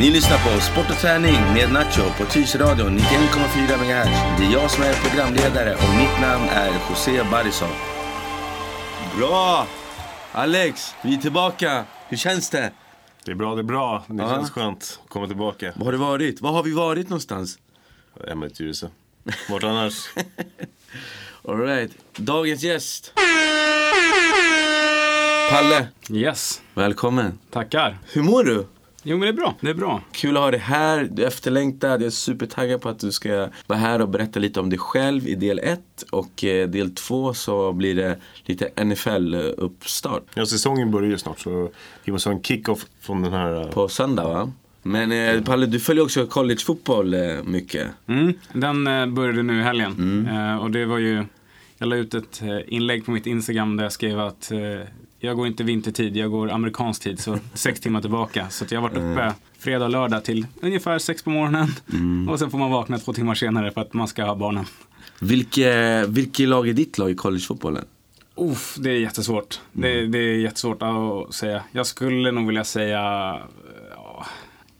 Ni lyssnar på Sport och träning med Nacho på Tyresöradion 91,4 MHz. Det är jag som är programledare och mitt namn är José Barrison. Bra! Alex, vi är tillbaka. Hur känns det? Det är bra, det är bra. Det Ja. känns skönt att komma tillbaka. Var har du varit? Var har vi varit någonstans? Hemma i Tyresö. Vart annars? All right. Dagens gäst. Palle, Yes, välkommen. tackar. Hur mår du? Jo men det är bra, det är bra. Kul att ha dig här. Du är efterlängtad. Jag är supertaggad på att du ska vara här och berätta lite om dig själv i del 1. Och eh, del 2 så blir det lite NFL-uppstart Ja, säsongen börjar ju snart så vi måste ha en kick-off från den här... eh, på söndag va? Men eh, Palle, du följer också collegefotboll eh, mycket. Mm, den eh, började nu i helgen. Eh, och det var ju, jag la ut ett eh, inlägg på mitt Instagram där jag skrev att eh, jag går inte vintertid, jag går amerikansk tid, så sex timmar tillbaka. Så jag har varit uppe fredag och lördag till ungefär sex på morgonen. Och sen får man vakna två timmar senare för att man ska ha barnen. Vilke, vilket lag är ditt lag i collegefotbollen? Uff, det är jättesvårt. Det, det är jättesvårt att säga. Jag skulle nog vilja säga... Ja,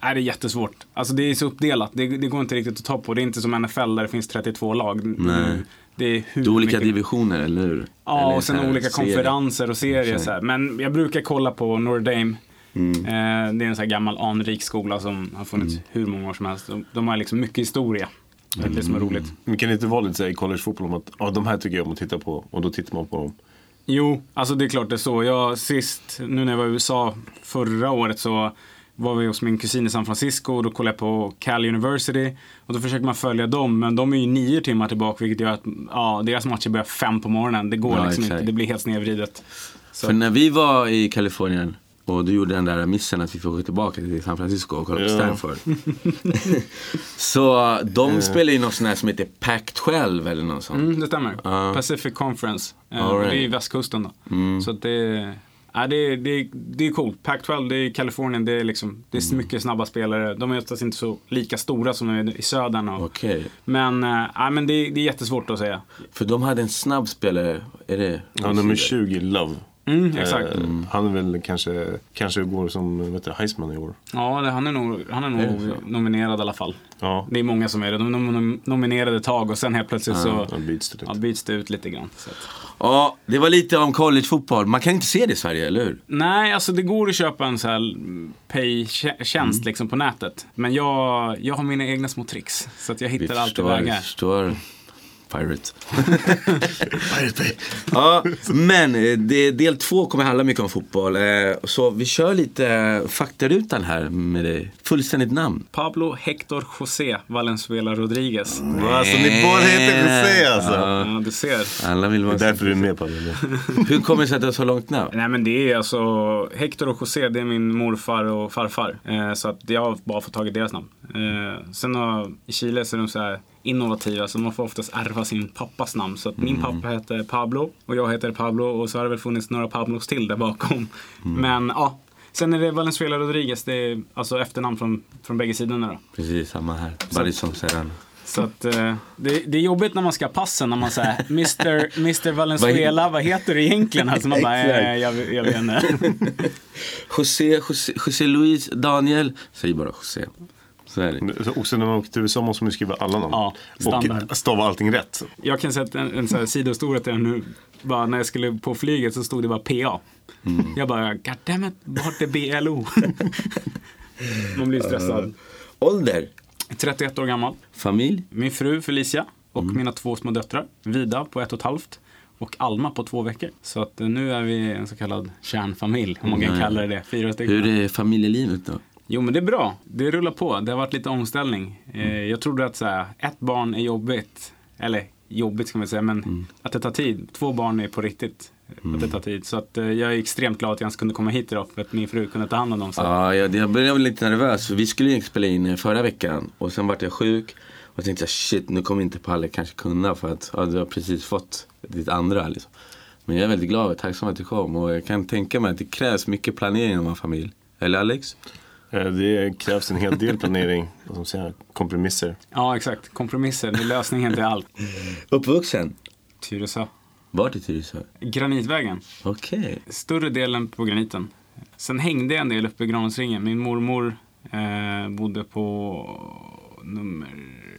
det är jättesvårt. Alltså det är så uppdelat. Det, det går inte riktigt att ta på. Det är inte som NFL där det finns 32 lag. Nej. Det är hur Det är olika mycket... divisioner, eller hur? Ja, Eller och sen olika serier. konferenser och serier. Så här. Men jag brukar kolla på Notre Dame. Mm. Eh, det är en sån här gammal anrik skola som har funnits hur många år som helst. De, de har liksom mycket historia. Det är det som är Mm. roligt. Vi kan inte vara lite så här i collegefotboll om att ja, de här tycker jag om att titta på och då tittar man på dem. Jo, alltså det är klart det är så. Jag sist, nu när jag var i USA förra året så var vi hos min kusin i San Francisco och då kollade jag på Cal University. Och då försöker man följa dem, men de är ju nio timmar tillbaka vilket gör att ja, deras matcher börjar fem på morgonen. Det går Ja, liksom exakt. inte, det blir helt snedvridet. Så, För när vi var i Kalifornien och du gjorde den där missen att vi får gå tillbaka till San Francisco och kolla på Ja. Stanford. så de spelar ju något sånt här som heter Pac-12 eller något sånt. mm, det stämmer. Ja. Pacific Conference. Eh, right. Det är ju västkusten då. Mm. Så det, ja, det, är- det, är- det är coolt. Pac-12, det är Kalifornien, det är, liksom, det Mm. är mycket snabba spelare. De är oftast inte så lika stora som de är i södern. Och, Okej. Men, äh, ja, men det, det är jättesvårt att säga. För de hade en snabb spelare, är det? Ja, nummer 20, Love. Mm, exakt. Eh, Han är väl kanske, kanske går som vet du, Heisman i år. Ja, det, han är nog, han är Är nog så? nominerad i alla fall. Ja, Det är många som är det. De är nom- nominerade ett tag och sen helt plötsligt så då byts det ja, lite. byts det ut lite grann. Så att. Ja, det var lite om collegefotboll. Man kan inte se det i Sverige, eller hur? Nej, alltså det går att köpa en sån här pay-tjänst Mm. liksom på nätet. Men jag, jag har mina egna små tricks. Så att jag Vi hittar alltid förstår, vägar. förstår. Pirate. ja, men eh, det, del två kommer handla mycket om fotboll. Eh, Så vi kör lite eh, faktarutan här med dig. Fullständigt namn. Pablo Hector José Valenzuela Rodriguez. Alltså ni båda heter José alltså. Ja, Ja, du ser. alla vill Det vara är därför du är med på det. Hur kommer det sig att du har så långt namn? Nej men det är alltså, Hector och José det är min morfar och farfar. Så att jag har bara fått tag i deras namn. Sen har, i Chile så är de så här innovativa så man får oftast ärva sin pappas namn. Så att min pappa heter Pablo och jag heter Pablo och så har det väl funnits några Pablos till där bakom. Men ja, sen är det Valenzuela Rodriguez, det är alltså efternamn från, från bägge sidorna då. Precis, samma här. Barison säger han. Så att eh, det, det är jobbigt när man ska passen när man säger Mr. Mr. Valenzuela, vad heter du egentligen? Alltså man bara, eh, jag, jag vet inte. José, José, José Luis, Daniel. Säg bara José. Så är det. Och sen när man åker till USA måste man skriva alla namn. Ja, standard. och stava allting rätt. Jag kan sätta en, en sån här den nu. Bara när jag skulle på flyget så stod det bara PA. Jag bara, goddammit, vart är BLO? Man blir stressad. Ålder? 31 år gammal. Familj? Min fru Felicia och mina två små döttrar. Vida på ett och ett halvt. Och Alma på två veckor. Så att eh, nu är vi en så kallad kärnfamilj, om man kan Mm. kalla det det. Fyra stycken. Hur är familjelivet då? Jo men det är bra. Det rullar på. Det har varit lite omställning. Eh, jag trodde att så här, ett barn är jobbigt. Eller jobbigt ska man säga, men att det tar tid. Två barn är på riktigt. Att det tar tid. Så att, eh, jag är extremt glad att jag ens kunde komma hit idag för att min fru kunde ta hand om dem. Så. Ja, jag, jag bli lite nervös för vi skulle ju spela in eh, förra veckan och sen vart jag sjuk och tänkte jag shit nu kommer inte Palle kanske kunna för att ja, du har precis fått ditt andra liksom. Men jag är väldigt glad och tacksam att du kom och jag kan tänka mig att det krävs mycket planering man har familj. Eller Alex? Eh, Det krävs en hel del planering, ska man säga, kompromisser. Ja exakt. Kompromisser. Det är lösningen till allt. Uppvuxen? Tyresö. Vart i Tyresö? Granitvägen. Okej. Större delen på graniten. Sen hängde jag en del uppe i Granåsringen. Min mormor Eh, bodde på nummer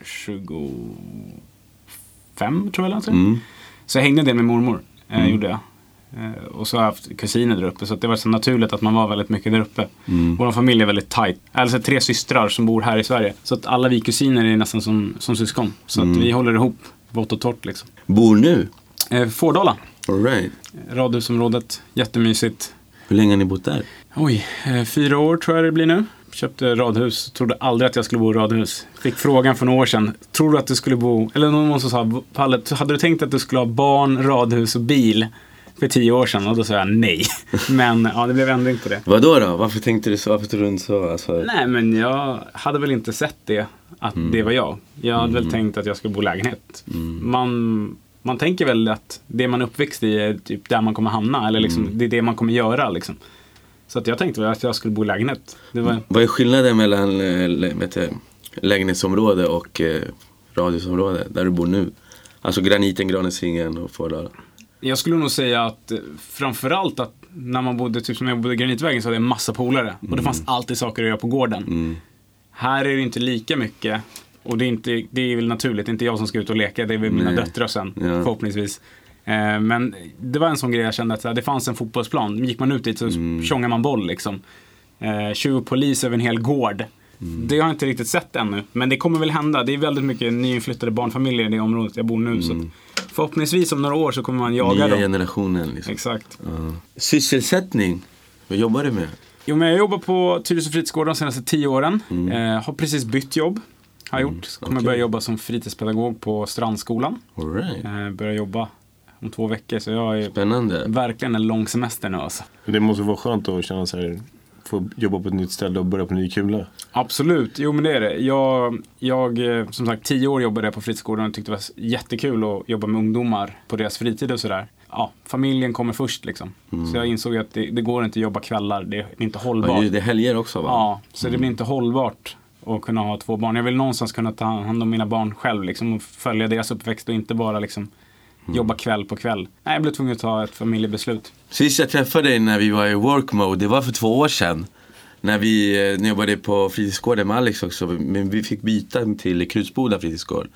25 tror jag eller. Mm. Så jag hängde en del med mormor. Eh, Mm. Gjorde jag. Eh, och så har jag haft kusiner där uppe. Så det var så naturligt att man var väldigt mycket där uppe. Mm. Vår familj är väldigt tight. Alltså tre systrar som bor här i Sverige. Så att alla vi kusiner är nästan som, som syskon. Så Mm. att vi håller ihop vått och torrt liksom. Bor nu? Eh, Fårdala, All right. radhusområdet. Jättemysigt. Hur länge har ni bott där? Oj, eh, fyra år tror jag det blir nu. Köpte radhus, trodde aldrig att jag skulle bo i radhus. Fick frågan för några år sedan, tror du att du skulle bo, eller någon som sa, Palle, hade du tänkt att du skulle ha barn, radhus och bil för tio år sedan? Och då sa jag nej. Men ja, det blev ändring på det. Vadå då? Varför tänkte du så? Varför tror du inte så? Alltså, Nej, men jag hade väl inte sett det, att det var jag. Jag hade väl tänkt att jag skulle bo i lägenhet. Man, man tänker väl att det man är uppväxt i är typ där man kommer hamna, eller liksom, det är det man kommer göra. Liksom. Så att jag tänkte väl att jag skulle bo i lägenhet. Var, Vad är skillnaden mellan eh, vet du, lägenhetsområde och eh, radhusområde där du bor nu? Alltså Graniten, Granäsringen och Fårdala. Jag skulle nog säga att eh, framförallt att när man bodde, typ som jag bodde i Granitvägen så hade jag massa polare. Och det fanns alltid saker att göra på gården. Mm. Här är det inte lika mycket. Och det är, inte, det är väl naturligt, det är inte jag som ska ut och leka, det är väl mina Nej. döttrar sen, Ja. förhoppningsvis. Eh, men det var en sån grej jag kände att så det fanns en fotbollsplan, gick man ut dit så Mm. tjongade man boll liksom. Eh, tjuv och polis över en hel gård. Mm. Det har jag inte riktigt sett ännu, men det kommer väl hända. Det är väldigt mycket nyinflyttade barnfamiljer i det området jag bor nu. Så att förhoppningsvis om några år så kommer man jaga Mm. Nya dem. generationen liksom. Exakt. Ja. Sysselsättning? Vad jobbar du med? Jo, men jag jobbar på Tyresö fritidsgård de senaste tio åren. Mm. Eh, har precis bytt jobb. Har jag gjort. Kommer okej. börja jobba som fritidspedagog på Strandskolan. All right. Eh, börjar jobba om två veckor. Så jag är Spännande. verkligen en lång semester nu alltså. Det måste vara skönt att känna här, få jobba på ett nytt ställe och börja på ny kula. Absolut, jo men det är det. Jag, jag eh, som sagt, tio år jobbade jag på fritidsgården och tyckte det var jättekul att jobba med ungdomar på deras fritid och sådär. Ja, familjen kommer först liksom. Så jag insåg att det, det går inte att jobba kvällar, det är inte Ja, hållbart. ju- det är helger också va? Ja, så det blir inte hållbart att kunna ha två barn. Jag vill någonstans kunna ta hand om mina barn själv liksom, och följa deras uppväxt och inte bara liksom, jobba kväll på kväll. Nej, jag blev tvungen att ta ett familjebeslut. Sist jag träffade dig när vi var i work mode, det var för två år sedan. När vi eh, när jag jobbade på fritidsgården med Alex också. Men vi fick byta till Krutsboda fritidsgård.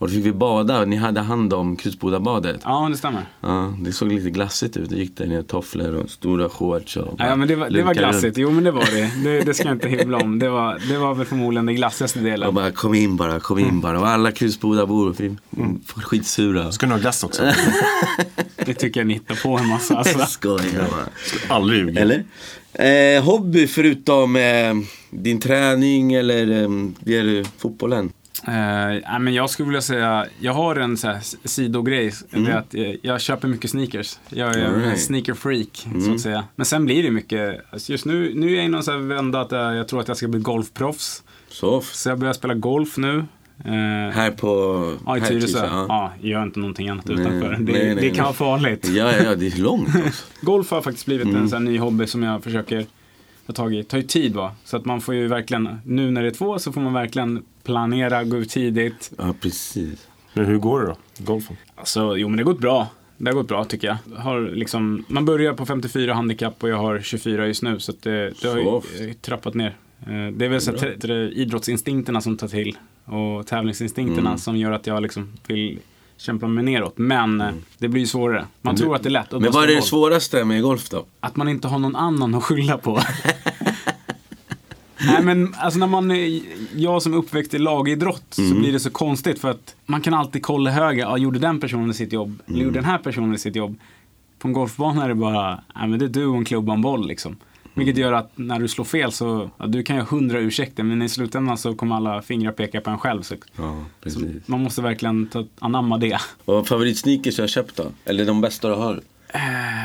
Och då fick vi bada, ni hade hand om Krutsbodabadet. Ja, det stämmer. Ja, det såg lite glassigt ut. Det gick där ner tofflor och stora shorts. Och Ja, men det var, det var glassigt. runt. Jo, men det var det. Det, det ska jag inte hybla om. Det var, det var väl förmodligen den glassigaste Och delen. bara kom in bara, kom in bara. Och alla Krutsbodabor vi Mm. var skitsura. Ska ni ha glass också? Det tycker jag ni hittar på en massa. Alltså. Jag skojar bara. Aldrig ljuga. Eller? Eh, hobby förutom eh, din träning eller eh, det är fotbollen? Eh, men jag skulle vilja säga, jag har en så här, sidogrej. Det är att eh, jag köper mycket sneakers. Jag är en Mm. Alright. sneaker freak, så att säga. Men sen blir det mycket, alltså just nu, nu är jag i någon så här vända att jag, jag tror att jag ska bli golfproffs. Soft. Så jag börjar spela golf nu. Eh, Här på... ja, i Tyresö. Ja. Ja, gör inte någonting annat Nej, utanför. Det, nej, nej, det kan vara farligt. ja, ja, det är långt också. Golf har faktiskt blivit Mm. en sån ny hobby som jag försöker ta tag i. Det tar ju tid va. Så att man får ju verkligen, nu när det är två så får man verkligen planera, gå ut tidigt. Ja, precis. Men hur går det då? Golfen? Alltså, jo men det har gått bra. Det har gått bra tycker jag. Har liksom, man börjar på 54 handikapp och jag har 24 just nu. Så det, det har ju eh, trappat ner. Eh, Det är väl så att idrottsinstinkterna som tar till. Och tävlingsinstinkterna Mm. som gör att jag liksom vill kämpa mig neråt. Men eh, det blir ju svårare. Man tror att det är lätt. Men vad är det boll. svåraste med golf då? Att man inte har någon annan att skylla på. Nej men alltså när man, är- jag som är uppväxt i lagidrott så blir det så konstigt för att man kan alltid kolla höger, ja gjorde den personen sitt jobb, eller gjorde den här personen sitt jobb. På en golfbana är det bara, nej men det är du och en klubba och en boll liksom. Vilket gör att när du slår fel så, ja, du kan ju ha hundra ursäkter men i slutändan så kommer alla fingrar peka på en själv. Så, Ja, så man måste verkligen ta, anamma det. Och favoritsneakers du har köpt då? Eller de bästa du har?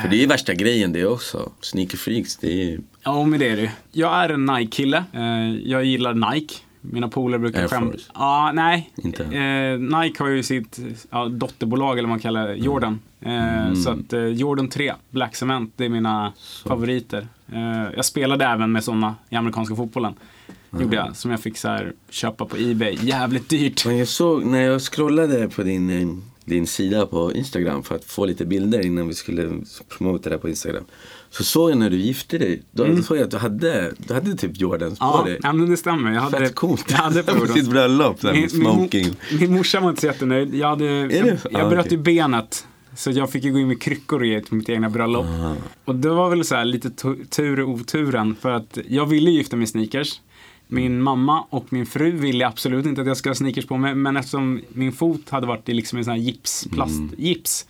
För det är ju värsta grejen det också. Sneaker freaks, det är ju... Ja, men det är det. Jag är en Nike-kille. Eh, jag gillar Nike. Mina polare brukar skämta. Ja, nej. Inte? Eh, Nike har ju sitt ja, dotterbolag, eller vad man kallar det, Jordan. Eh, Mm. Så att eh, Jordan 3, Black Cement, det är mina favoriter. Eh, jag spelade även med sådana i amerikanska fotbollen. Gjorde jag, som jag fick så här, köpa på Ebay. Jävligt dyrt. Men jag såg, när jag scrollade på din eh, din sida på Instagram för att få lite bilder innan vi skulle promota det på Instagram. Så såg jag när du gifte dig, då såg jag att du hade, du hade typ Jordans på Mm. Ja, dig. ja, men det stämmer. Jag hade, Fett coolt. Jag hade på på Jordans. ditt bröllop, där Min, min, smoking. mo- min morsa var inte så jättenöjd. Jag, hade, jag, jag Ah, bröt ju benet. Så jag fick ju gå in med kryckor och grejer till mitt egna bröllop. Ah. Och det var väl så här lite tu- tur och oturen. För att jag ville gifta mig i sneakers. Min mamma och min fru ville absolut inte att jag skulle ha sneakers på mig. Men eftersom min fot hade varit i liksom en sån här gips, plastgips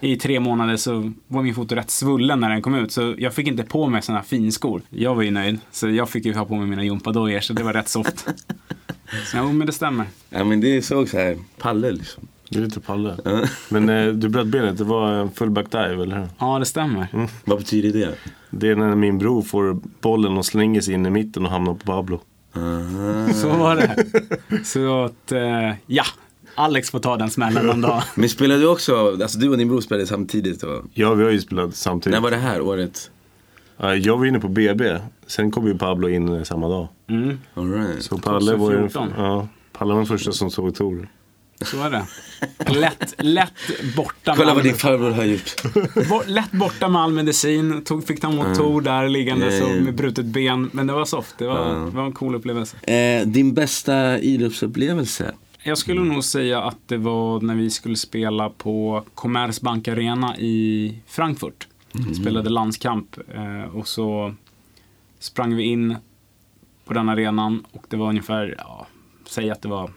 i tre månader så var min fot rätt svullen när den kom ut. Så jag fick inte på mig såna här finskor. Jag var ju nöjd. Så jag fick ju ha på mig mina gympadojor så det var rätt soft. Så jo, men det stämmer. Ja men det såg så här, Palle liksom. Det är lite Palle. Men eh, du bröt benet, det var en fullback dive, eller hur? Ja, det stämmer. Vad betyder det? Det är när min bror får bollen och slänger sig in i mitten och hamnar på Pablo. Aha. Så var det. Så att, eh, ja. Alex får ta den smällen någon dag. Men spelade du också, alltså du och din bror spelade samtidigt då? Ja, vi har ju spelat samtidigt. När var det här året? Ja, Jag var inne på BB, sen kom ju Pablo in eh, samma dag. Mm, All right. Så Palle var, ju, 2014. ja, Palle var den första som såg Tor. så var det. Lätt, lätt borta Kolla vad din farbror har gjort. lätt borta med all medicin. Tog, fick ta emot Tor där liggande Ja, ja, så ja. med brutet ben. Men det var soft. Det var, det var en cool upplevelse. Eh, din bästa idrottsupplevelse? Jag skulle nog säga att det var när vi skulle spela på Commerzbank Arena i Frankfurt. Vi spelade landskamp eh, och så sprang vi in på den arenan och det var ungefär, ja, säg att det var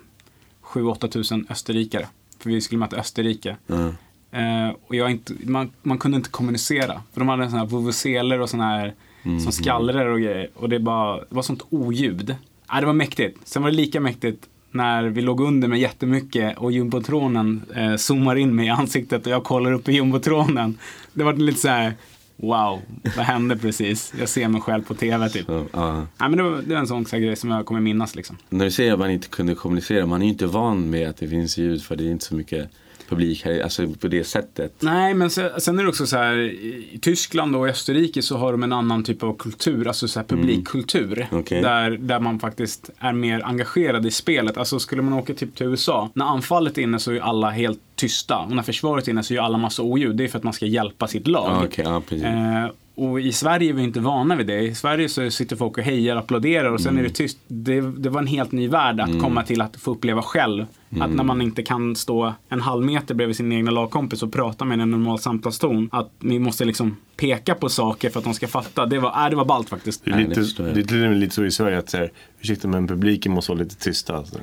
7-8 tusen österrikare. För vi skulle möta Österrike. Ja. Eh, och jag inte, man, man kunde inte kommunicera. För de hade sådana här vuvuzeler och sådana här som skallrar och grejer. Och det, bara, det var sånt oljud. Ja, det var mäktigt. Sen var det lika mäktigt när vi låg under med jättemycket och jumbotronen eh, zoomar in mig i ansiktet och jag kollar upp i jumbotronen. Det var lite så här, wow, vad hände precis? Jag ser mig själv på tv typ. Så, ja. Ja, men det, var, det var en sån så här grej som jag kommer minnas liksom. När du säger att man inte kunde kommunicera, man är ju inte van med att det finns ljud för det är inte så mycket publik här, alltså på det sättet. Nej, men sen, sen är det också så här, i Tyskland och Österrike så har de en annan typ av kultur, alltså så här publikkultur. Okej. Där, där man faktiskt är mer engagerad i spelet. Alltså skulle man åka typ till USA, när anfallet är inne så är alla helt tysta. Och när försvaret är inne så är alla massa oljud. Det är för att man ska hjälpa sitt lag. Okej, ja. Eh, och i Sverige är vi inte vana vid det. I Sverige så sitter folk och hejar och applåderar och sen Mm. är det tyst. Det, det var en helt ny värld att komma till att få uppleva själv. Att Mm. när man inte kan stå en halv meter bredvid sin egna lagkompis och prata med en normal samtalston. Att ni måste liksom peka på saker för att de ska fatta. Det var, äh, det var ballt faktiskt. Det är, lite, förstår jag. det är till och med lite så i Sverige att så här, ursäkta men publiken måste vara lite tysta. Alltså.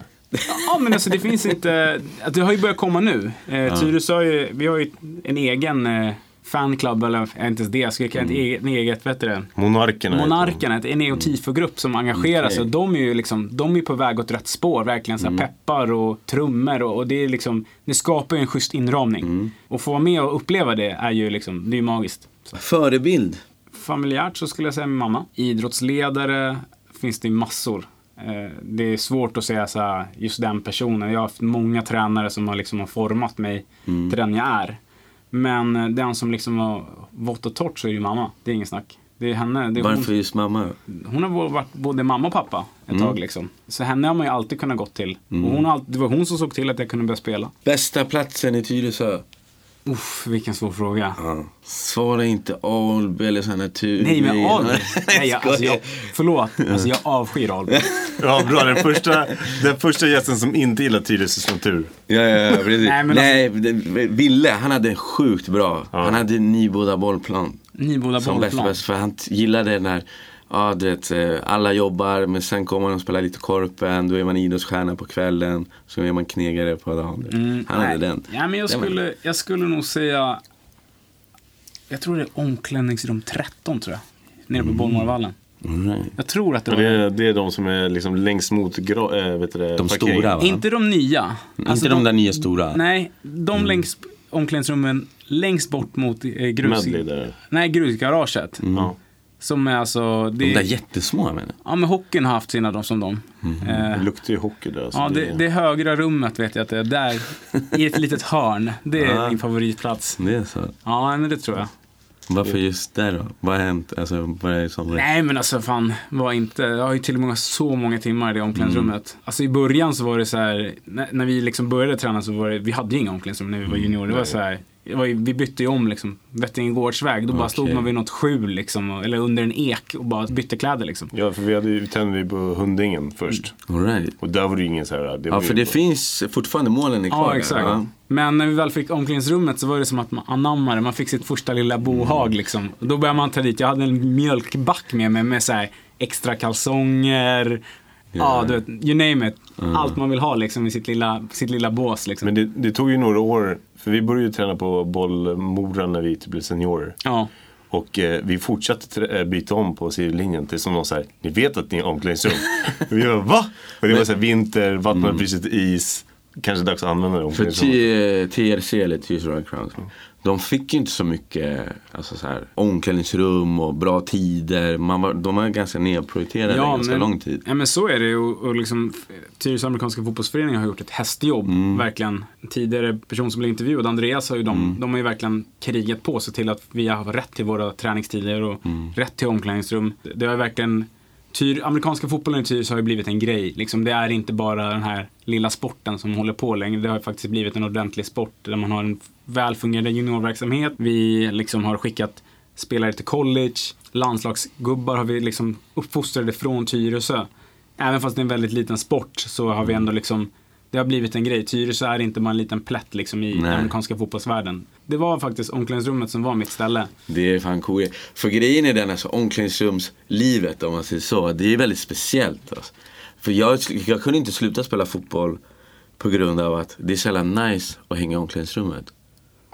Ja men alltså det finns inte, att det har ju börjat komma nu. Eh, Tyresö har ju, vi har ju en egen eh, fanclub, eller inte ens det, jag skulle kalla det ett eget, en eget, heter det? Monarkerna. Monarkerna, ett- en ego tifogrupp som engagerar sig. Okej. De är ju liksom, de är på väg åt rätt spår, verkligen. Så här peppar och trummor och, och det är liksom, det skapar ju en schysst inramning. Och få vara med och uppleva det är ju liksom, det är ju magiskt. Förebild? Familjärt så skulle jag säga min mamma. Idrottsledare finns det ju massor. Eh, Det är svårt att säga så här, just den personen. Jag har haft många tränare som har, liksom har format mig till den jag är. Men eh, den som liksom har vått och torrt så är ju mamma. Det är ingen snack. Det är henne. Det är hon, Varför just mamma? hon har varit både mamma och pappa ett tag liksom. Så henne har man ju alltid kunnat gå till. Och hon har, alltid- det var hon som såg till att jag kunde börja spela. Bästa platsen i Tyresö? Uff, vilken svår fråga. Ja. Svara inte Alby eller sån natur. Nej men Alby. Nej, jag, alltså, jag, förlåt, alltså, jag avskyr Alby. Ja, bra. Den första, den första gästen som inte gillar Tyresös natur. Ja, ja, ja, precis. Nej, Nej, men Ville, han hade en sjukt bra. Han hade Nyboda bollplan. Nyboda Som bäst, bollplan. bäst, för han gillade när Ja, du vet, eh, alla jobbar men sen kommer man och spelar lite korpen, då är man idrottsstjärna på kvällen, så är man knegare på dagen. Mm, han hade nej. den. Ja, men jag, Den var- skulle, jag skulle nog säga, jag tror det är omklädningsrum 13 tror jag. Nere Mm. på Bollmarvallen. All right. Jag tror att det var det, är, det är de som är liksom längst mot gra, äh, vet du det, De parkeringen. stora va? Inte de nya. Alltså inte de, där nya stora? Nej, de längst omklädningsrummen längst bort mot eh, grus... Medley där. Nej, grusgaraget. Ja. Som är alltså... Det, De där jättesmå jag menar. ja, men hockeyn har haft sina de som de. Det Eh, luktar ju hockey där. alltså. ja, det, det högra rummet vet jag att det är där. I ett litet hörn. Det är min favoritplats. Det är så. Ja, men det tror jag. Varför just där då? Vad har hänt? Alltså, vad är det som... Nej men alltså fan, var inte, jag har ju till och med så många timmar i det omklädningsrummet. Alltså i början så var det så här, när, när vi liksom började träna så var det, vi hade ju inga omklädningsrum när vi var juniorer. Det var så här, det ju, vi bytte ju om liksom, Vättingegårdsväg. Då bara Okej. stod man vid något skjul liksom, eller under en ek och bara bytte kläder liksom. Ja, för vi hade ju tränade på Hundingen först. All right. Och där var det ju ingen så här. Det Ja, för det finns fortfarande målen är kvar. Ja, exakt. ja. Men när vi väl fick omklädningsrummet så var det som att man anammade, man fick sitt första lilla bohag liksom. Och då började man ta dit, jag hade en mjölkback med mig med så här extra kalsonger, ja du vet, you name it. Allt man vill ha liksom i sitt lilla, sitt lilla bås liksom. Men det, det tog ju några år, för vi började ju träna på bollmora när vi typ blev seniorer. Ja. Och eh, vi fortsatte eh, byta om på sidlinjen tills de var så här, ni vet att ni är omklädningsrum? och vi bara, va? Och det var så här vinter, vattnet hade frusit is. Kanske dags att använda det För TRC eller Tears Royal Crowns. De fick ju inte så mycket alltså så här, omklädningsrum och bra tider. Man var, de var ganska nedprioriterade ganska lång tid. Ja men så är det och, och liksom Tyresö amerikanska fotbollsförening har gjort ett hästjobb. Mm. Verkligen. Tidigare person som blev intervjuad, Andreas har ju de, Mm. de har ju verkligen krigat på sig till att vi har rätt till våra träningstider och Mm. rätt till omklädningsrum. Det har verkligen Tyr, amerikanska fotbollen i Tyresö har ju blivit en grej. Liksom, det är inte bara den här lilla sporten som håller på längre. Det har faktiskt blivit en ordentlig sport där man har en välfungerande juniorverksamhet. Vi liksom har skickat spelare till college. Landslagsgubbar har vi liksom uppfostrade från Tyresö. Även fast det är en väldigt liten sport så har vi ändå liksom det har blivit en grej. Tyresö är inte bara en liten plätt liksom i Nej. amerikanska fotbollsvärlden. Det var faktiskt omklädningsrummet som var mitt ställe. Det är fan coolt. För grejen är den, alltså omklädningsrumslivet om man säger så. Det är väldigt speciellt. Alltså. För jag, jag kunde inte sluta spela fotboll på grund av att det är så jävla nice att hänga i omklädningsrummet.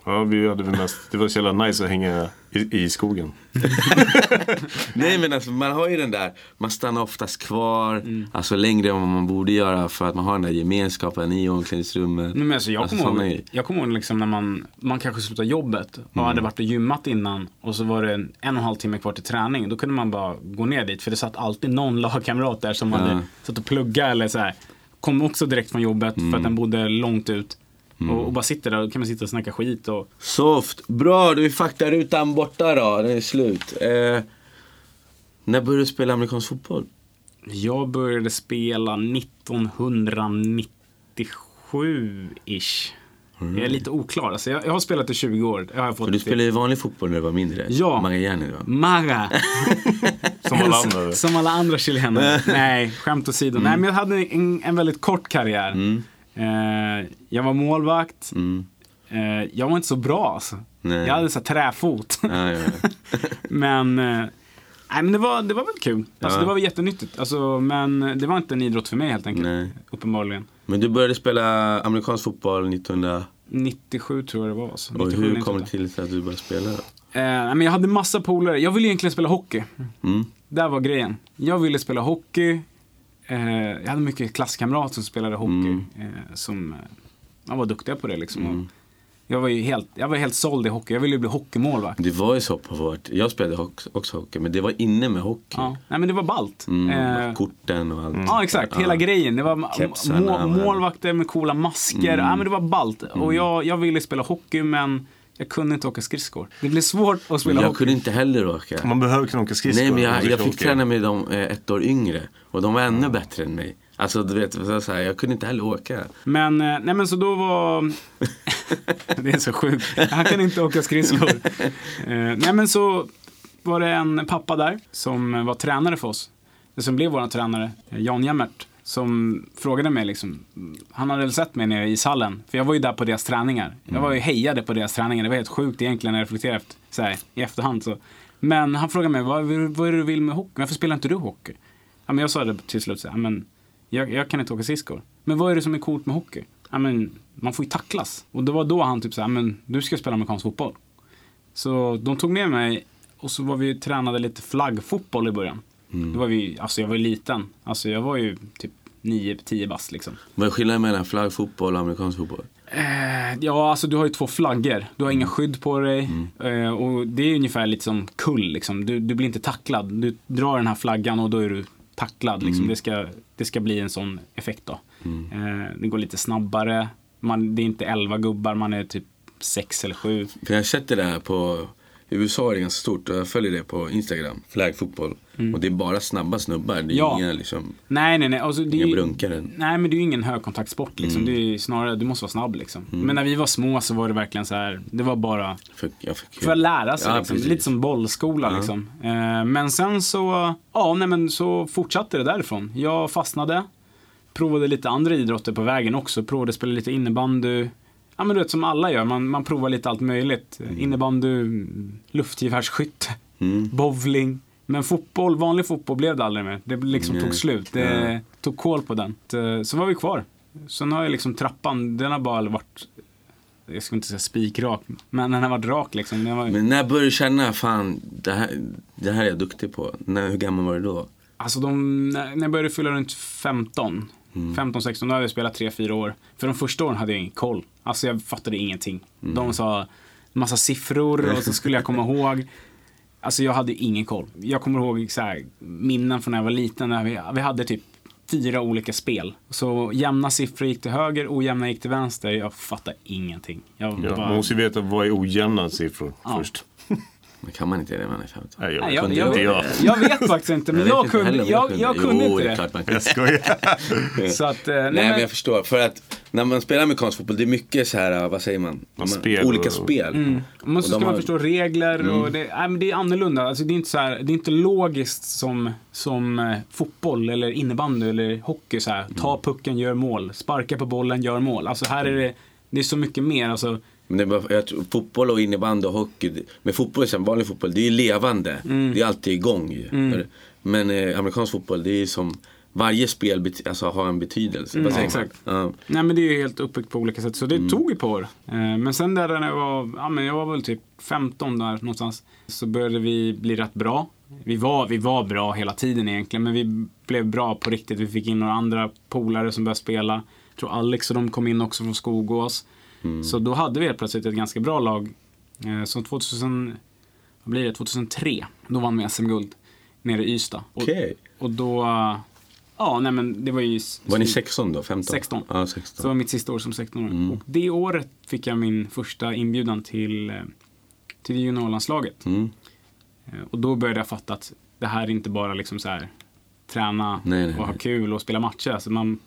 Ja, vi hade väl mest, det var så jävla nice att hänga i, i skogen. Nej men alltså man har ju den där, man stannar oftast kvar, Mm. alltså längre än vad man borde göra för att man har den där gemenskapen i omklädningsrummet. Nej, men alltså, jag Alltså, kommer ihåg, jag kommer ihåg liksom när man, man kanske slutade jobbet och Mm. hade varit och gymmat innan och så var det en, en och en halv timme kvar till träning. Då kunde man bara gå ner dit för det satt alltid någon lagkamrat där som Ja. hade satt och plugga eller så här. Kom också direkt från jobbet Mm. för att den bodde långt ut. Och, och bara sitter där och kan man sitta och snacka skit och Soft, bra du är faktarutan borta då, den är slut. Eh, när började du spela amerikansk fotboll? jag började spela 1997-ish. Jag är lite oklar. Alltså jag, jag har spelat i 20 år. Jag har fått du spelade ju vanlig fotboll när du var mindre. Ja. Magallanes va? Mara. Som alla andra. Som alla andra chilenare. Nej, skämt åsido. Mm. Nej, men jag hade en, en väldigt kort karriär. Eh, jag var målvakt. Mm. Eh, jag var inte så bra alltså. Nej. Jag hade så träfot. Ja, ja, ja. men, eh, nej, men det, var, det var väl kul. Alltså. Det var väl jättenyttigt. Alltså, men det var inte en idrott för mig helt enkelt. Nej. Uppenbarligen. Men du började spela amerikansk fotboll 1900 97 tror jag det var. Alltså. och 97, hur 98. kom det till att du började spela? Eh, men jag hade massa polare. Jag ville egentligen spela hockey. Mm. Där var grejen. Jag ville spela hockey. Eh, jag hade mycket klasskamrater som spelade hockey. Mm. Eh, som eh, man var duktiga på det liksom. Och Jag var ju helt, jag var helt såld i hockey. Jag ville ju bli hockeymålvakt. Det var ju så på vårt, jag spelade också, hockey men det var inne med hockey. Ja. Nej men det var ballt. Mm, Eh, korten och allt. Ja exakt, hela grejen. Det var Kepsarna, må, målvakter med coola masker. Ja, men det var ballt. Och jag, jag ville spela hockey men jag kunde inte åka skridskor. Det blev svårt att spela jag hockey. kunde inte heller åka. Man behöver kunna åka skridskor. Nej men jag, jag fick åka. träna med dem eh, ett år yngre. Och de var ännu bättre än mig. Alltså du vet, så här, jag kunde inte heller åka. Men, eh, nej men så då var... det är så sjukt. Han kan inte åka skridskor. Eh, nej men så var det en pappa där som var tränare för oss. Som blev vår tränare, eh, Jan Jämmert. Som frågade mig liksom, han hade väl sett mig nere i ishallen. För jag var ju där på deras träningar. Jag var ju hejade på deras träningar. Det var helt sjukt egentligen när jag reflekterar efter, så här, i efterhand. Så. Men han frågade mig, vad, vad är det du vill med hockey? Varför spelar inte du hockey? Ja, men jag sa det till slut, så här, men jag, jag kan inte åka skridskor. Men vad är det som är coolt med hockey? Ja, men man får ju tacklas. Och det var då han typ så här, men du ska spela amerikansk fotboll. Så de tog med mig och så var vi tränade lite flaggfotboll i början. Då var vi, alltså jag var ju liten. Alltså jag var ju typ 9-10 bast liksom. Vad är skillnaden mellan flaggfotboll och amerikansk fotboll? Eh, ja, alltså du har ju två flaggor. Du har inga skydd på dig. Eh, och det är ungefär lite som kull liksom. Du, du blir inte tacklad. Du drar den här flaggan och då är du tacklad. Liksom. Det, ska, det ska bli en sån effekt då. Eh, det går lite snabbare. Man, det är inte 11 gubbar, man är typ 6 eller 7. För jag har sett det där på i USA är det ganska stort. Jag följer det på Instagram, flagfotboll. Och det är bara snabba snubbar. Det är Mm. Ja. inga liksom, Nej, nej, nej. Alltså, det inga brunkare. Nej, men det är ju ingen högkontaktsport liksom. Mm. Det är snarare, du måste vara snabb liksom. Men när vi var små så var det verkligen så här, det var bara För, jag fick, för att lära sig Ja, liksom. Lite som bollskola liksom. Eh, men sen så, ja, nej men så fortsatte det därifrån. Jag fastnade, provade lite andra idrotter på vägen också. Provade spela lite innebandy. Ja men du vet som alla gör, man, man provar lite allt möjligt. Innebandy, luftgevärsskytte, Mm. bowling. Men fotboll, vanlig fotboll blev det aldrig mer. Det liksom Nej. tog slut. Det Ja. tog koll på den. Eh, Så var vi kvar. Sen har jag liksom trappan, den har bara varit, jag ska inte säga spikrak, men den har varit rak liksom. Var, Men när började du känna, fan, det här, det här är jag duktig på? När, hur gammal var du då? Alltså de, när jag började fylla runt 15, 15-16, då hade jag spelat 3-4 år. För de första åren hade jag ingen koll. Alltså jag fattade ingenting. De sa massa siffror och så skulle jag komma ihåg. Alltså jag hade ingen koll. Jag kommer ihåg så här, minnen från när jag var liten. När vi, vi hade typ fyra olika spel. Så jämna siffror gick till höger, ojämna gick till vänster. Jag fattade ingenting. Jag Ja, bara, man måste ju veta vad är ojämna siffror Ja. först. Men kan man inte det när man är 15? Nej, jag, jag, kunde jag, inte jag. jag vet faktiskt inte, men jag, inte heller kunde, jag, jag kunde jo, inte det. klart man kan. Jag skojar. Så att, eh, nej, Nej, men jag förstår. För att när man spelar amerikansk fotboll, det är mycket så här, vad säger man? Man- spel olika och- spel. Mm. De ska man har- Mm. förstå regler och det, nej, men det är annorlunda. Alltså det, är inte så här, det är inte logiskt som, som eh, fotboll eller innebandy eller hockey. Så här. Mm. Ta pucken, gör mål. Sparka på bollen, gör mål. Alltså här är det, det är så mycket mer. Alltså, Men det är jag tror, fotboll och innebandy och hockey, men fotboll, sen vanlig fotboll, det är ju levande. Mm. Det är alltid igång ju. Men eh, amerikansk fotboll, det är som, varje spel alltså, har en betydelse. Man? exakt. Ja. nej men det är ju helt uppbyggt på olika sätt. Så det Mm. tog ett par år. Eh, men sen där när jag var, ja men jag var väl typ 15 där någonstans. Så började vi bli rätt bra. Vi var, vi var bra hela tiden egentligen. Men vi blev bra på riktigt. Vi fick in några andra polare som började spela. Jag tror Alex och de kom in också från Skogås. Mm. Så då hade vi helt plötsligt ett ganska bra lag. Eh, Så 2000, vad blir det, 2003, då vann vi SM-guld nere i Ystad. Och, Okej. och då, eh, ja nej men det var ju... Var ni 16 då? 15? 16. Ja, Så det 16. var mitt sista år som 16-åring. Mm. Och det året fick jag min första inbjudan till, eh, till juniorlandslaget. Mm. Och då började jag fatta att det här är inte bara liksom så här träna Nej, nej, och ha kul och spela matcher. Alltså man,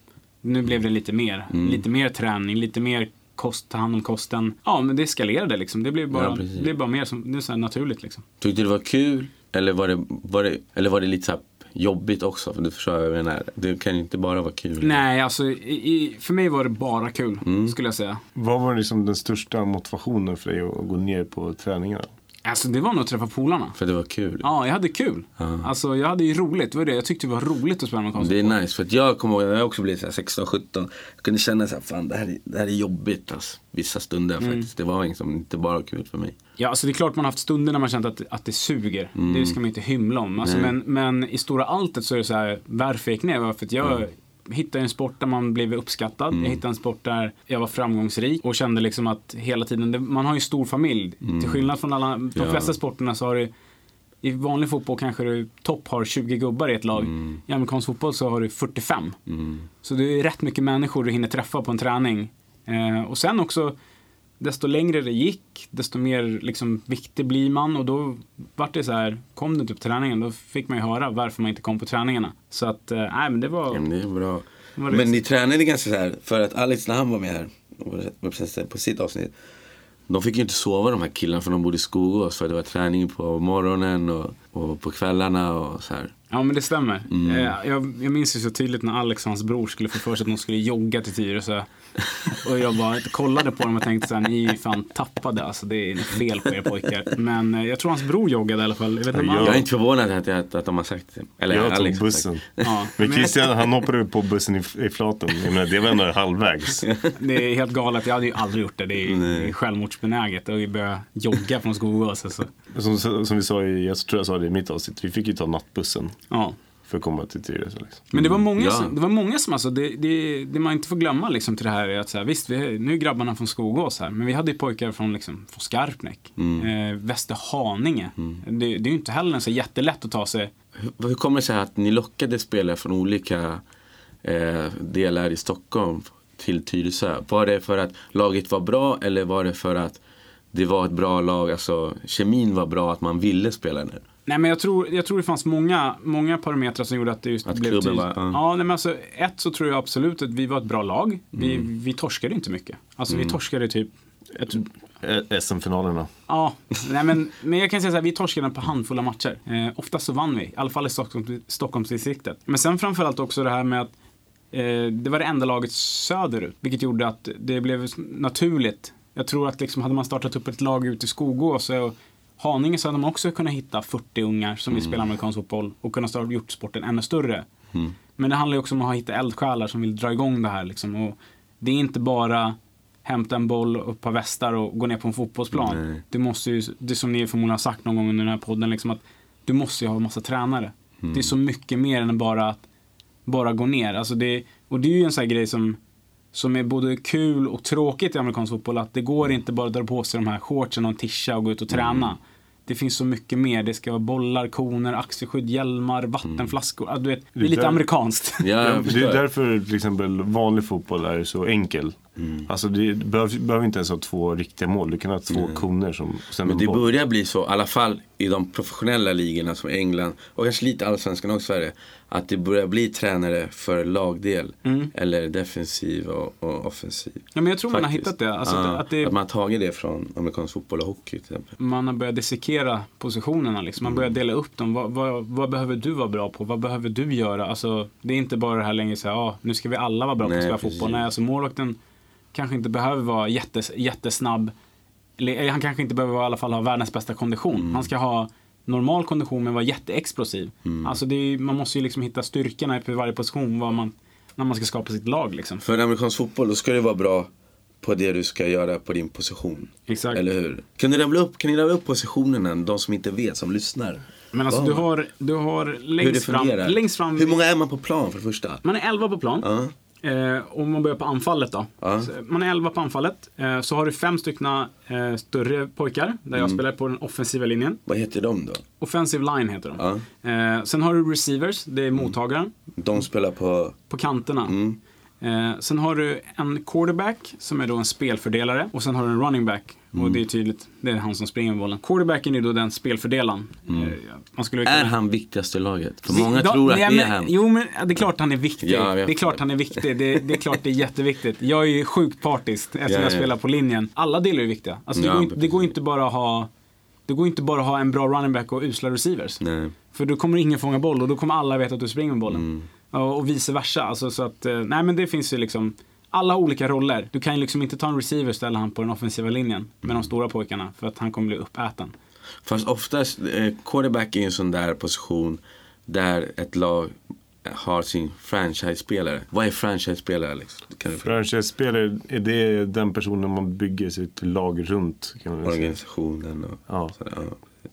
nu blev det lite mer. Mm. Lite mer träning, lite mer kost, ta hand om kosten. Ja, men det eskalerade liksom. Det blev bara, Ja, det blev bara mer som, det är så här naturligt liksom. Tyckte du det var kul? Eller var det, var det, eller var det lite så här jobbigt också? För du förstår vad jag menar. Det kan ju inte bara vara kul. Nej, alltså i, i, för mig var det bara kul, Mm. skulle jag säga. Vad var liksom den största motivationen för dig att gå ner på träningarna? Alltså det var nog att träffa polarna. För det var kul. Ja, jag hade kul. Ja. Alltså jag hade ju roligt. Det var det. Jag tyckte det var roligt att spela med Det är nice, för att jag kommer ihåg när jag också blev så här 16-17. Jag kunde känna så här, fan det här, är- det här är jobbigt alltså, vissa stunder Mm. faktiskt. Det var liksom inte bara kul för mig. Ja, alltså det är klart man har haft stunder när man känt att, att det suger. Det ska man inte hymla om. Alltså, men, men i stora alltet så är det så här, varför jag gick ner för att jag hittade en sport där man blev uppskattad. Jag hittade en sport där jag var framgångsrik och kände liksom att hela tiden, man har ju stor familj. Till skillnad från alla, de Ja. flesta sporterna så har du i vanlig fotboll kanske du topp har 20 gubbar i ett lag. I amerikansk fotboll så har du 45. Mm. Så det är rätt mycket människor du hinner träffa på en träning. Eh, och sen också, desto längre det gick, desto mer liksom, viktig blir man. Och då vart det så här, kom du inte på träningen, då fick man ju höra varför man inte kom på träningarna. Så att, eh, nej men det var... Ja, men det är bra. Vad är det? Men ni tränade ganska så här, för att Alex när han var med här, var på sitt avsnitt. De fick ju inte sova de här killarna för de bodde i Skogås för det var träning på morgonen och, och på kvällarna och så här. Ja men det stämmer. Mm. Eh, jag, jag minns ju så tydligt när Alex och hans bror skulle få för sig att de skulle jogga till Tyresö. Och jag bara kollade på dem och tänkte såhär, ni är ju fan tappade alltså. Det är fel på er pojkar. Men eh, jag tror hans bror joggade i alla fall. Jag vet inte om Ja, han- Jag är inte förvånad att, att, att de har sagt det. Eller jag Alex tog bussen. Ja, Men Christian han hoppade på bussen i, i flaten. Jag menar, det var ändå halvvägs. Det är helt galet. Jag hade ju aldrig gjort det. Det är, Nej. självmordsbenäget. Och börja jogga från Skogås. Alltså. Som, som vi sa i, jag tror jag sa det i mitt avsnitt, vi fick ju ta nattbussen Ja. För att komma till Tyresö. Liksom. Men det var många, Ja. som, det var många som alltså, det, det, det man inte får glömma liksom till det här är att så här, visst, vi, nu är grabbarna från Skogås här, men vi hade ju pojkar från, liksom, från Skarpnäck, eh, Västerhaninge. Det, det är ju inte heller så jättelätt att ta sig, Hur, hur kommer det sig att ni lockade spelare från olika eh, delar i Stockholm till Tyresö? Var det för att laget var bra eller var det för att det var ett bra lag, alltså kemin var bra, att man ville spela nu. Nej men jag tror, jag tror det fanns många, många parametrar som gjorde att det just Att blev tydligt. ja. Ja, nej, men alltså, ett så tror jag absolut att vi var ett bra lag. Vi, Mm. vi torskade inte mycket. Alltså vi torskade typ SM-finalerna. Ja, nej men, men jag kan säga så här, vi torskade på handfulla matcher. Eh, oftast så vann vi, i alla fall i Stockholm, Stockholmsdistriktet. Men sen framförallt också det här med att eh, det var det enda laget söderut, vilket gjorde att det blev naturligt. Jag tror att liksom, hade man startat upp ett lag ute i Skogås och Haninge så hade man också kunnat hitta 40 ungar som vill spela amerikansk fotboll och kunnat starta gjort sporten ännu större. Men det handlar ju också om att hitta eldsjälar som vill dra igång det här. Liksom. Och det är inte bara hämta en boll och ett par västar och gå ner på en fotbollsplan. Nej. Du måste ju, det som ni förmodligen har sagt någon gång under den här podden, liksom att du måste ju ha en massa tränare. Det är så mycket mer än bara att bara gå ner. Alltså det, och det är ju en sån här grej som, som är både kul och tråkigt i amerikansk fotboll. Att det går inte bara att dra på sig de här shortsen och en tisha och gå ut och träna. Det finns så mycket mer. Det ska vara bollar, koner, axelskydd, hjälmar, vattenflaskor. Ja, du vet, det är lite där- amerikanskt. Ja, det är därför till exempel vanlig fotboll är så enkel. Mm. Alltså det behöver, behöver inte ens ha två riktiga mål. Du kan ha två koner som sen Men en det boll. börjar bli så, i alla fall i de professionella ligorna som England och kanske lite allsvenskan och Sverige. Att det börjar bli tränare för lagdel. Eller defensiv och, och offensiv. Ja, men jag tror man har Faktiskt. hittat det. Alltså, Ja, att, det att man har tagit det från amerikansk fotboll och hockey till exempel. man har börjat dissekera positionerna. Liksom. Man Mm. börjar dela upp dem. Vad, vad, vad behöver du vara bra på? Vad behöver du göra? Alltså, det är inte bara det här längre så här, ah, nu ska vi alla vara bra på att Nej, spela fotboll. Nej, alltså målvakten kanske inte behöver vara jättes, jättesnabb. Eller, eh, han kanske inte behöver i alla fall ha världens bästa kondition. Mm. Han ska ha normal kondition men vara jätteexplosiv. Alltså det är, man måste ju liksom hitta styrkorna i varje position vad man, när man ska skapa sitt lag. Liksom. För en amerikansk fotboll då ska du vara bra på det du ska göra på din position. Exakt. Eller hur? Kan ni rabbla upp, kan ni rabbla upp positionerna, de som inte vet, som lyssnar? Men alltså Vad? du har, du har Hur det längst fram, fungerar? längst fram Hur många är man på plan för det första? Man är 11 på plan. Ja. Eh, om man börjar på anfallet då. Ja. Man är 11 på anfallet. Eh, så har du fem stycken eh, större pojkar. Där Mm. jag spelar på den offensiva linjen. Vad heter de då? Offensive line heter de. Ja. Eh, sen har du receivers, det är mottagaren. De spelar på... På kanterna. Mm. Eh, sen har du en quarterback som är då en spelfördelare. Och sen har du en running back. Mm. Och det är tydligt, det är han som springer med bollen. Quarterbacken är då den spelfördelaren. Eh, man skulle Mm. Är han viktigast i laget? För många då- tror att nej, det är han. Jo, men det är klart han är viktig. Ja, det är klart han är viktig. Det, det är klart det är jätteviktigt. Jag är ju sjukt partisk eftersom Ja, jag ja. spelar på linjen. Alla delar är viktiga. Alltså, det, Ja, går inte, det går inte bara att ha det går inte bara att ha en bra running back och usla receivers. Nej. För då kommer ingen fånga boll och då kommer alla veta att du springer med bollen. Mm. Och, och vice versa. Alltså, så att, eh, nej men det finns ju liksom alla olika roller. Du kan ju liksom inte ta en receiver och ställa han på den offensiva linjen med Mm. de stora pojkarna för att han kommer bli uppäten. Fast oftast, eh, quarterback är en sån där position där ett lag har sin franchise-spelare. Vad är franchise-spelare Alex? Franchise-spelare, är det den personen man bygger sitt lag runt? Kan. Organisationen och Ja, sådär, ja.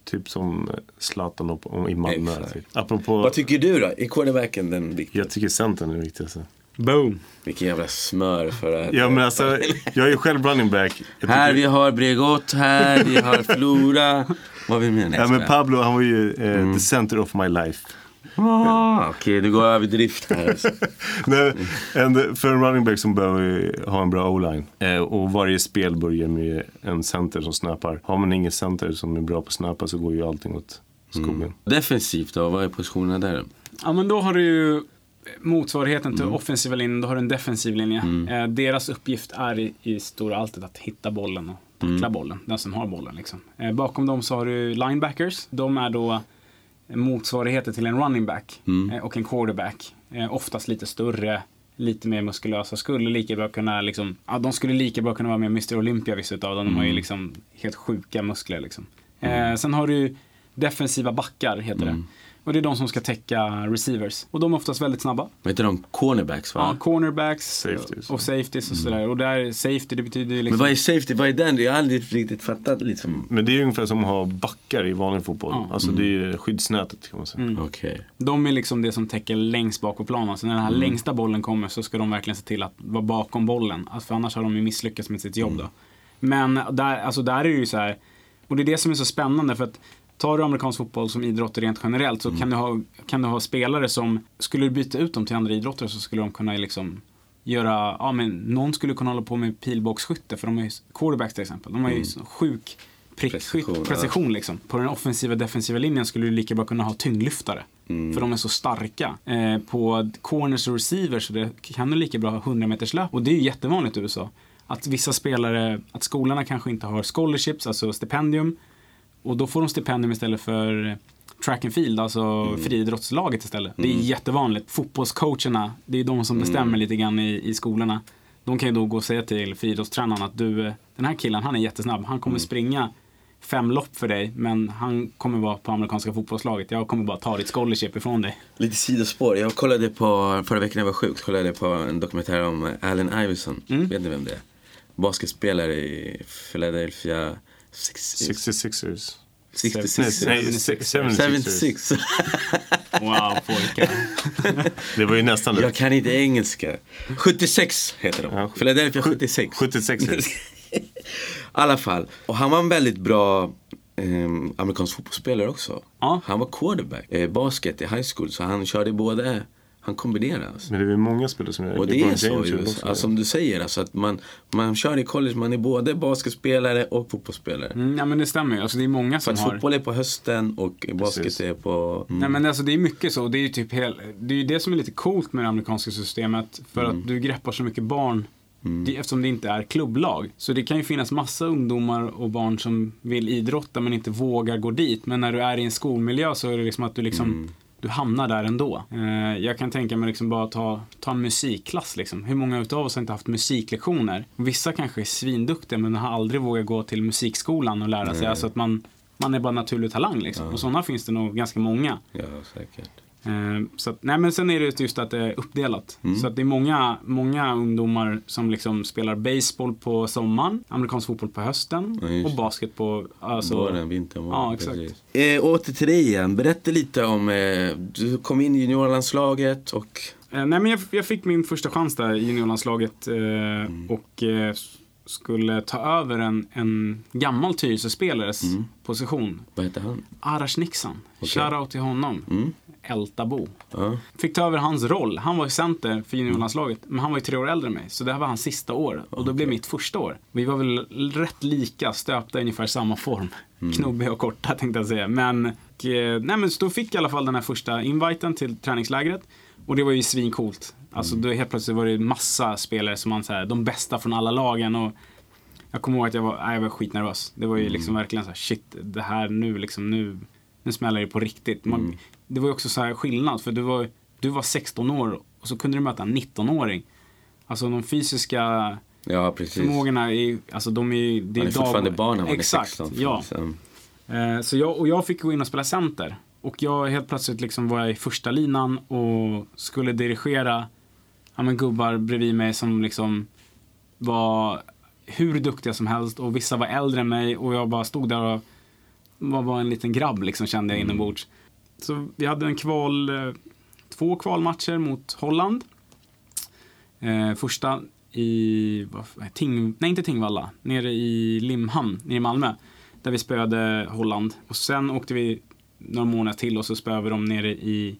typ som Zlatan och- och i Malmö. Typ. Apropå, Vad tycker du då? Är quarterbacken den viktiga? jag tycker centern är det viktigaste. Boom! Vilken jävla smör för att... Ja men alltså, jag är ju själv running back. Här vi har Bregott, här vi har Flora. Vad vill? Nej, ja, men. Pablo han var ju eh, the center of my life. Ah, Okej, du går över drift här. Alltså. Nej, en, för en running back som behöver ha en bra o-line. Eh, och varje spel börjar med en center som snappar. Har man ingen center som är bra på att snappa så går ju allting åt skogen. Defensivt då, vad är positionerna där? Ja men då har du ju motsvarigheten Mm. till offensiva linjen, då har du en defensiv linje. Eh, deras uppgift är i, i stora alltet att hitta bollen och tackla Mm. bollen, den som har bollen. Liksom. Eh, bakom dem så har du linebackers, de är då motsvarigheten till en running back Mm. eh, och en quarterback. Oftast lite större, lite mer muskulösa, skulle lika bra kunna liksom, ja de skulle lika bra kunna vara med Mr Olympia vissa utav dem, de har Mm. ju liksom helt sjuka muskler liksom. Eh, sen har du defensiva backar, heter Mm. det. Och det är de som ska täcka receivers. Och de är oftast väldigt snabba. Vad heter de? Cornerbacks va? Ja, cornerbacks Safeties. och safeties och sådär. Och där, safety det betyder ju Men liksom... vad är safety? Vad är den? Jag har aldrig riktigt fattat liksom. Men det är ju ungefär som att ha backar i vanlig fotboll. Ja. Alltså det är ju skyddsnätet kan man säga. Mm. Okej. De är liksom det som täcker längst bak på planen. Så när den här längsta bollen kommer så ska de verkligen se till att vara bakom bollen. Alltså, för annars har de ju misslyckats med sitt jobb då. Men där, alltså där är det ju så här. Och det är det som är så spännande för att tar du amerikansk fotboll som idrott rent generellt så kan, du ha, kan du ha spelare som, skulle du byta ut dem till andra idrotter så skulle de kunna liksom göra, ja men någon skulle kunna hålla på med pilbågsskytte för de är ju, quarterbacks till exempel, de har ju så sjuk prickskytt, Precision, precision, liksom. På den offensiva defensiva linjen skulle du lika bra kunna ha tyngdlyftare. Mm. För de är så starka. Eh, på corners och receivers så kan du lika bra ha 100 meters löp. Och det är ju jättevanligt i USA. Att vissa spelare, att skolorna kanske inte har scholarships, alltså stipendium. Och då får de stipendium istället för track and field, alltså Mm. friidrottslaget istället. Det är jättevanligt. Fotbollscoacherna, det är de som bestämmer Mm. lite grann i, i skolorna. De kan ju då gå och säga till friidrottstränaren att du, den här killen, han är jättesnabb. Han Mm. kommer springa fem lopp för dig, men han kommer vara på amerikanska fotbollslaget. Jag kommer bara ta ditt scholarship ifrån dig. Lite sidospår. Jag kollade på, förra veckan när jag var sjuk, kollade på en dokumentär om Allen Iverson. Mm. Vet ni vem det är? Basketspelare i Philadelphia 66ers. 66. Nej, nej, sex- 76ers. 76. Wow, pojkar. Det var ju nästan Jag rätt. kan inte engelska. 76 heter de. Ja, Philadelphia 76. 76ers. I alla fall. Och han var en väldigt bra ehm, amerikansk fotbollsspelare också. Ja. Han var quarterback, eh, basket i high school. Så han körde både, han kombinerade. Alltså. Men det är många spelare som är Och det är så James ju, gjorde också alltså, som du säger, alltså, att man, man kör i college, man är både basketspelare och fotbollsspelare. Mm, ja men det stämmer ju. Alltså, det är många För som att har... fotboll är på hösten och basket Precis. är på... Mm. Nej men alltså det är mycket så. Det är ju typ hel... Det är det som är lite coolt med det amerikanska systemet. För Mm. att du greppar så mycket barn. Det, eftersom det inte är klubblag. Så det kan ju finnas massa ungdomar och barn som vill idrotta men inte vågar gå dit. Men när du är i en skolmiljö så är det liksom att du liksom Mm. Du hamnar där ändå. Eh, jag kan tänka mig liksom bara ta, ta en musikklass liksom. Hur många utav oss har inte haft musiklektioner? Vissa kanske är svinduktiga men har aldrig vågat gå till musikskolan och lära sig. Alltså att man, man är bara naturlig talang liksom. Och sådana finns det nog ganska många. Ja, säkert. Eh, Så att, nej men sen är det just att det är uppdelat. Mm. Så att det är många, många ungdomar som liksom spelar baseball på sommaren, amerikansk fotboll på hösten Ja, och basket på... Alltså, Våren, vintern, våren. Ja, exakt. Eh, åter till dig igen. Berätta lite om, eh, du kom in i juniorlandslaget och Eh, nej men jag, jag fick min första chans där i juniorlandslaget eh, Mm. och skulle ta över en, en gammal Tyresö-spelares Mm. position. vad heter han? Arash Nixon. Okej. Shoutout till honom. Mm. Ältabo. Ja. Fick ta över hans roll. Han var ju center för juniorlandslaget, men han var ju tre år äldre än mig. Så det här var hans sista år. Och då blev mitt första år. Vi var väl rätt lika, stöpta i ungefär samma form. Knubbiga och korta tänkte jag säga. Men, och, eh, nej, men så då fick jag i alla fall den här första inviten till träningslägret. Och det var ju svincoolt. Alltså då helt plötsligt var det massa spelare som man så här, de bästa från alla lagen. Och jag kommer ihåg att jag var, nej, jag var skitnervös. Det var ju liksom verkligen så här, shit, det här nu liksom, nu, nu smäller det på riktigt. Man, Det var ju också så här skillnad, för du var, du var 16 år och så kunde du möta en 19-åring. Alltså de fysiska ja, förmågorna är alltså de är det är fortfarande barn när man Exakt, är 16. ja. Så, Eh, Så jag, och jag fick gå in och spela center. Och jag helt plötsligt liksom var jag i första linan och skulle dirigera ja, men gubbar bredvid mig som liksom var hur duktiga som helst och vissa var äldre än mig och jag bara stod där och var bara en liten grabb liksom kände jag inombords. Så vi hade en kval, eh, två kvalmatcher mot Holland. Eh, första i, vad, Ting, nej inte Tingvalla, nere i Limhamn, nere i Malmö. Där vi spöade Holland. Och sen åkte vi några månader till och så spöade vi dem nere i,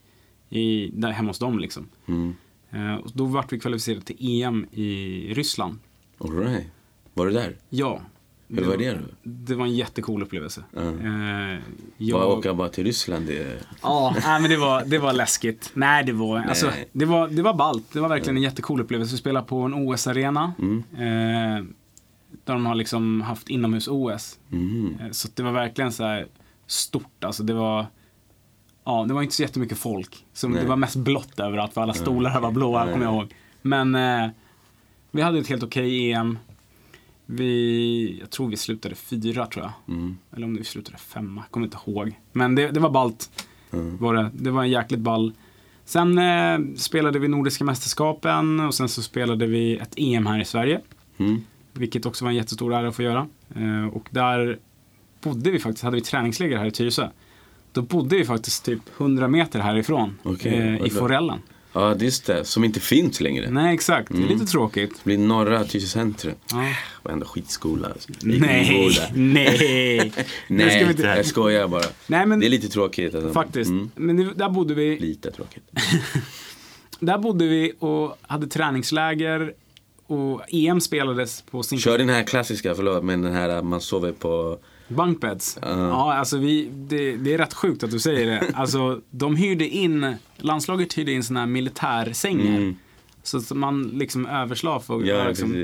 i där hemma hos dem liksom. mm. Eh, och då vart vi kvalificerade till EM i Ryssland. All right. Var du där? Ja. Hur var det då? Det var en jättecool upplevelse. Eh, Jag... åka bara till Ryssland? Det... Ja, nej, men det var, det var läskigt. Nej, det var, alltså, Nej. det var, det var ballt. Det var verkligen en jättecool upplevelse. Vi spelade på en OS-arena. Mm. Eh, där de har liksom haft inomhus-OS. Mm. Eh, Så det var verkligen så här stort. Alltså det var, ja, det var inte så jättemycket folk. Så Nej. det var mest blått överallt för alla stolar här var blåa, kommer jag ihåg. Men eh, vi hade ett helt okej EM. Vi, jag tror vi slutade fyra tror jag. Mm. Eller om vi slutade femma, kommer inte ihåg. Men det, det var ballt. Mm. Var det. det var en jäkligt ball. Sen eh, spelade vi Nordiska mästerskapen och sen så spelade vi ett EM här i Sverige. Mm. Vilket också var en jättestor ära att få göra. Eh, och där bodde vi faktiskt, hade vi träningsläger här i Tyresö. Då bodde vi faktiskt typ 100 meter härifrån. Okej, eh, I. Forellen. Ja, just det. Som inte finns längre. Nej, exakt. Det är lite tråkigt. Det blir norra Tyresö centrum. Och ändå skitskola. Alltså. Nej, nej. Nej, ska vi inte- jag skojar bara. Nej, men Det är lite tråkigt. Alltså. faktiskt. Mm. Men det- där bodde vi Lite tråkigt. där bodde vi och hade träningsläger och EM spelades på sin Kör den här klassiska, förlåt, men den här man sover på... Bunkbeds? Ja, alltså vi, det, det är rätt sjukt att du säger det. Alltså, de hyrde in, landslaget hyrde in såna här militärsängar. Så att man liksom överslaf och Mm. Ja, liksom,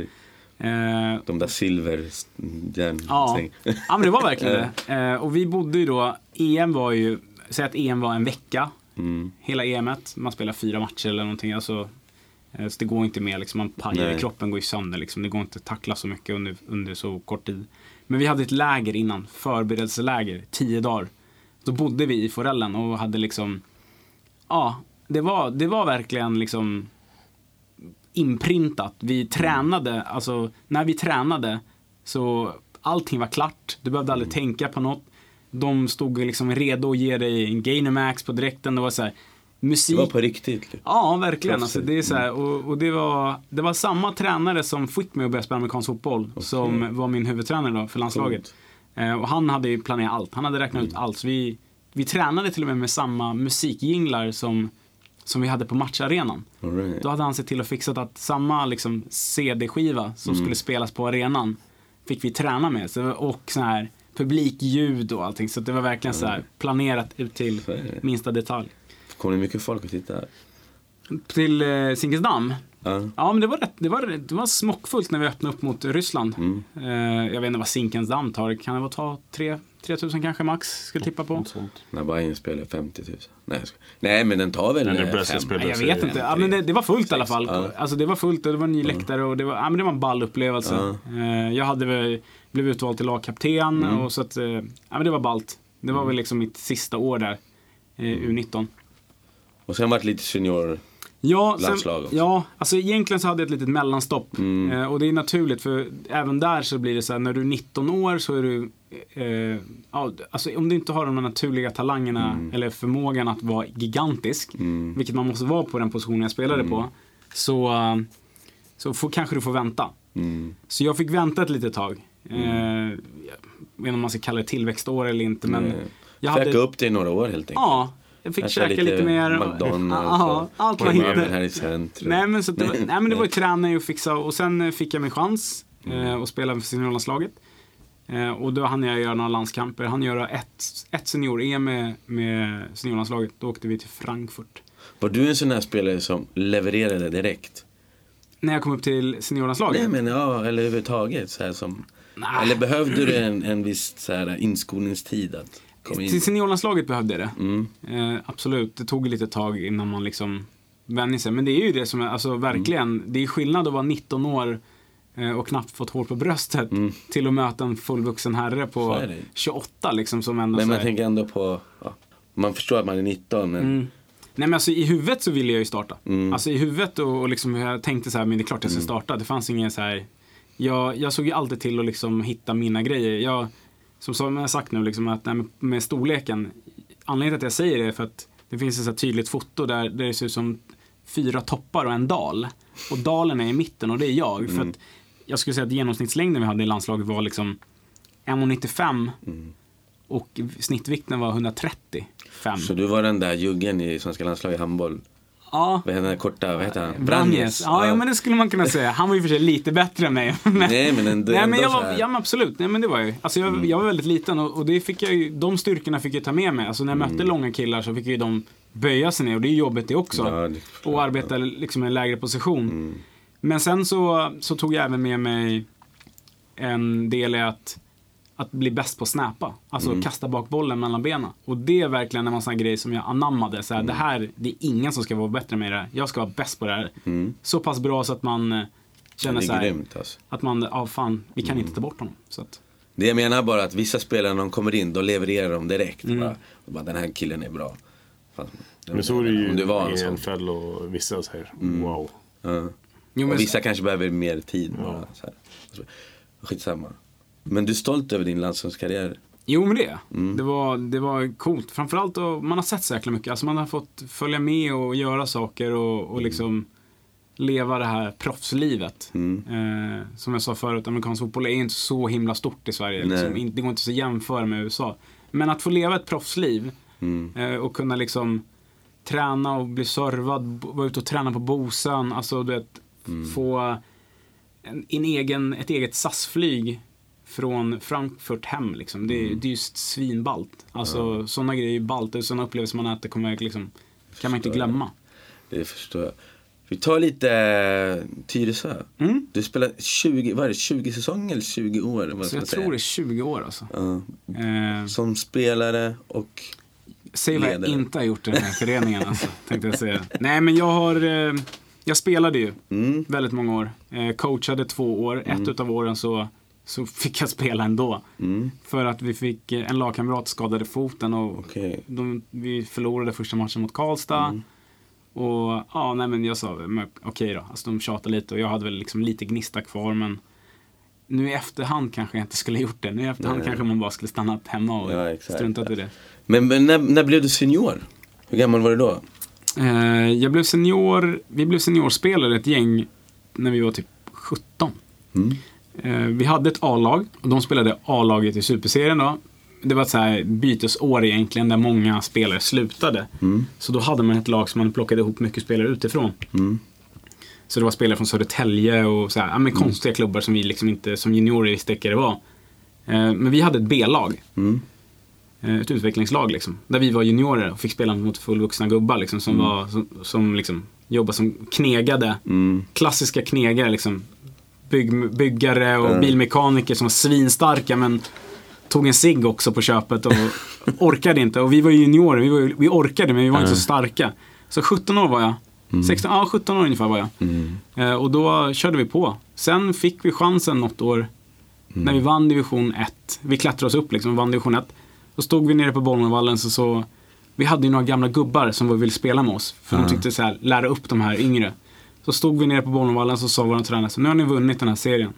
eh, De där silver... Ja. ja, men det var verkligen det. Eh, och vi bodde ju då, EM var ju, säg att EM var en vecka. Mm. Hela EMet, man spelar fyra matcher eller någonting. Alltså, eh, så det går inte mer, liksom, man pajar, kroppen går ju sönder. Liksom. Det går inte att tackla så mycket under, under så kort tid. Men vi hade ett läger innan, förberedelseläger, tio dagar. Då bodde vi i Forellen och hade liksom, ja, det var, det var verkligen liksom inprintat. Vi tränade, alltså när vi tränade så allting var klart. Du behövde aldrig tänka på något. De stod liksom redo att ge dig en Gainomax på direkten. Det var så här, musik. Det var på riktigt. liksom. Ja, verkligen. Alltså, det, är så här, och, och det, var, det var samma tränare som fick mig att börja spela amerikansk fotboll. Som var min huvudtränare då för landslaget. Eh, och han hade planerat allt. Han hade räknat ut allt. Så vi, vi tränade till och med med samma musikjinglar som, som vi hade på matcharenan. Right. Då hade han sett till att fixa att samma liksom, CD-skiva som skulle spelas på arenan fick vi träna med. Så, och så här publikljud och allting. Så det var verkligen så här planerat ut till minsta detalj. Kommer det mycket folk att titta? Till eh, Zinkensdamm. Ja. Ja, men det var, rätt, det, var, det var smockfullt när vi öppnade upp mot Ryssland. Mm. Eh, jag vet inte vad Zinkensdamm tar. Kan det vara ta 3 3000 kanske max? Skulle tippa på. När Bayern spelar 50 000. Nej, jag skojar. Nej men den tar väl det eh, fem. Nej, jag vet inte. det Ja, men det, det var fullt i alla fall. Ja. Alltså, det var fullt och det var en ny läktare och det var, ja, men det var en ball upplevelse. Eh, jag hade väl, blev utvald till lagkapten Mm. och så att, eh, ja, men det var ballt. Det var väl liksom mitt sista år där, eh, Mm. U19. Och sen vart lite senior. Ja, sen, ja, alltså egentligen så hade jag ett litet mellanstopp. Mm. Eh, och det är naturligt för även där så blir det så här, när du är 19 år så är du, eh, alltså om du inte har de naturliga talangerna eller förmågan att vara gigantisk, Mm. vilket man måste vara på den positionen jag spelade på, så, eh, så får, kanske du får vänta. Mm. Så jag fick vänta ett litet tag. Eh, jag vet inte om man ska kalla det tillväxtår eller inte, men jag hade, upp det i några år helt enkelt. Ja, jag fick käka lite, mer. McDonalds och allt man hittade. här i centrum. Nej men, så det, var, nej men det var ju träning och fixa och sen eh, fick jag min chans eh, att spela för seniorlandslaget. Eh, och då hann jag göra några landskamper. Han göra ett, ett senior-EM med, med seniorlandslaget. Då åkte vi till Frankfurt. Var du en sån här spelare som levererade direkt? När jag kom upp till seniorlandslaget. Nej men ja, eller överhuvudtaget. Så här som, Nej. Eller behövde du en, en viss så här, inskolningstid att? Till seniorlandslaget behövde jag det. Mm. Eh, absolut, det tog lite tag innan man liksom vänjer sig. Men det är ju det som är, alltså verkligen, Mm. det är skillnad att vara 19 år eh, och knappt fått hår på bröstet till att möta en fullvuxen herre Mm. På är det. 28 liksom som ändå Men man tänker ändå på, ja, man förstår att man är 19 men Mm. Nej men alltså i huvudet så ville jag ju starta. Mm. Alltså i huvudet och, och liksom jag tänkte så här, men det är klart jag ska starta. Det fanns ingen så här, jag, jag såg ju alltid till att liksom hitta mina grejer. Jag, som, som jag har sagt nu, liksom att nej, med, med storleken, anledningen till att jag säger det är för att det finns ett så här tydligt foto där, det ser ut som fyra toppar och en dal. Och dalen är i mitten och det är jag. För att jag skulle säga att genomsnittslängden vi hade i landslaget var liksom 1,95 och snittvikten var 135. Så du var den där juggen i svenska landslaget i handboll. Ja, Vad heter den där korta, vad heter han? Branjes. Ja, ja, men det skulle man kunna säga. Han var ju för sig lite bättre än mig. Men, Nej, men ändå- Nej, men jag var. Mm. ja, men absolut. Nej, men det var ju. Alltså, jag, jag var väldigt liten och, och det fick jag ju, de styrkorna fick jag ta med mig. Alltså, när jag Mm. mötte långa killar så fick ju de böja sig ner och det är jobbigt det också. Ja, det- och arbeta liksom i en lägre position. Mm. Men sen så, så tog jag även med mig en del i att, att bli bäst på att snappa. Alltså Mm. kasta bak bollen mellan benen. Och det är verkligen en sån grej som jag anammade. Så här, Mm. Det här, det är ingen som ska vara bättre med det här. Jag ska vara bäst på det här. Mm. Så pass bra så att man eh, känner så är här, grymt alltså. att man, ja fan, vi kan Mm. inte ta bort honom. Så att, Det jag menar bara att vissa spelare när de kommer in, då levererar de direkt. Mm. Bara, bara, den här killen är bra. Fan, Men så är det ju Om du var en i sån. NFL och vissa säger wow. Ja. Jo, vissa kanske behöver mer tid bara. Så här. Skitsamma. Men du är stolt över din landslagskarriär? Jo men det. Mm. det var Det var coolt. Framförallt att man har sett så jäkla mycket. Alltså man har fått följa med och göra saker och, Mm. och liksom leva det här proffslivet. Mm. Eh, som jag sa förut, amerikansk fotboll är inte så himla stort i Sverige. Liksom. Det går inte så att jämföra med USA. Men att få leva ett proffsliv Mm. eh, och kunna liksom träna och bli servad, vara ute och träna på Bosön. Alltså du vet, få en, en egen, ett eget SAS-flyg från Frankfurt hem liksom. Det, är- det är just svinballt. Alltså sådana grejer är ballt. Det är sådana upplevelser man äter kommer liksom, kan man inte glömma. Det förstår jag. Vi tar lite eh, Tyresö. Mm. Du spelar 20, vad är det, 20 säsonger eller 20 år? Vad Så jag tror det är 20 år alltså. Ja. Eh, Som spelare och Säg vad jag inte har gjort i den här föreningen alltså, tänkte jag säga. Nej men jag har, eh, jag spelade ju Mm. väldigt många år. Coachade två år, ett utav åren så, så fick jag spela ändå. Mm. För att vi fick, eh, en lagkamrat skadade foten och Okej. de, vi förlorade första matchen mot Karlstad. Mm. Och ja, nej men jag sa, okej då. Alltså de tjatade lite och jag hade väl liksom lite gnista kvar men nu i efterhand kanske jag inte skulle gjort det. Nu i efterhand Nej. kanske man bara skulle stannat hemma och Ja, struntat i det. Men, men när, när blev du senior? Hur gammal var du då? Eh, jag blev senior, vi blev seniorspelare ett gäng när vi var typ 17. Mm. Eh, vi hade ett A-lag och de spelade A-laget i Superserien då. Det var ett så här bytesår egentligen där många spelare slutade. Mm. Så då hade man ett lag som man plockade ihop mycket spelare utifrån. Mm. Så det var spelare från Södertälje och så här, ja, men konstiga klubbar som vi liksom inte som juniorer visste vilka det var. Eh, men vi hade ett B-lag. Mm. Eh, ett utvecklingslag liksom. Där vi var juniorer och fick spela mot fullvuxna gubbar liksom, som, var, som, som liksom, jobbade som knegade. Mm. Klassiska knegare liksom. Bygg, byggare och Mm. bilmekaniker som var svinstarka men tog en cigg också på köpet och orkade inte. Och vi var ju juniorer, vi, var, vi orkade men vi var inte så starka. Så 17 år var jag. 16, ja 17 år ungefär var jag. Mm. Eh, och då körde vi på. Sen fick vi chansen något år när vi vann division 1. Vi klättrade oss upp liksom och vann division 1. Då stod vi nere på Bollnäsvallen så, så vi hade ju några gamla gubbar som ville spela med oss. För de tyckte så här, lära upp de här yngre. Så stod vi nere på Bollnäsvallen så sa vår tränare, så nu har ni vunnit den här serien.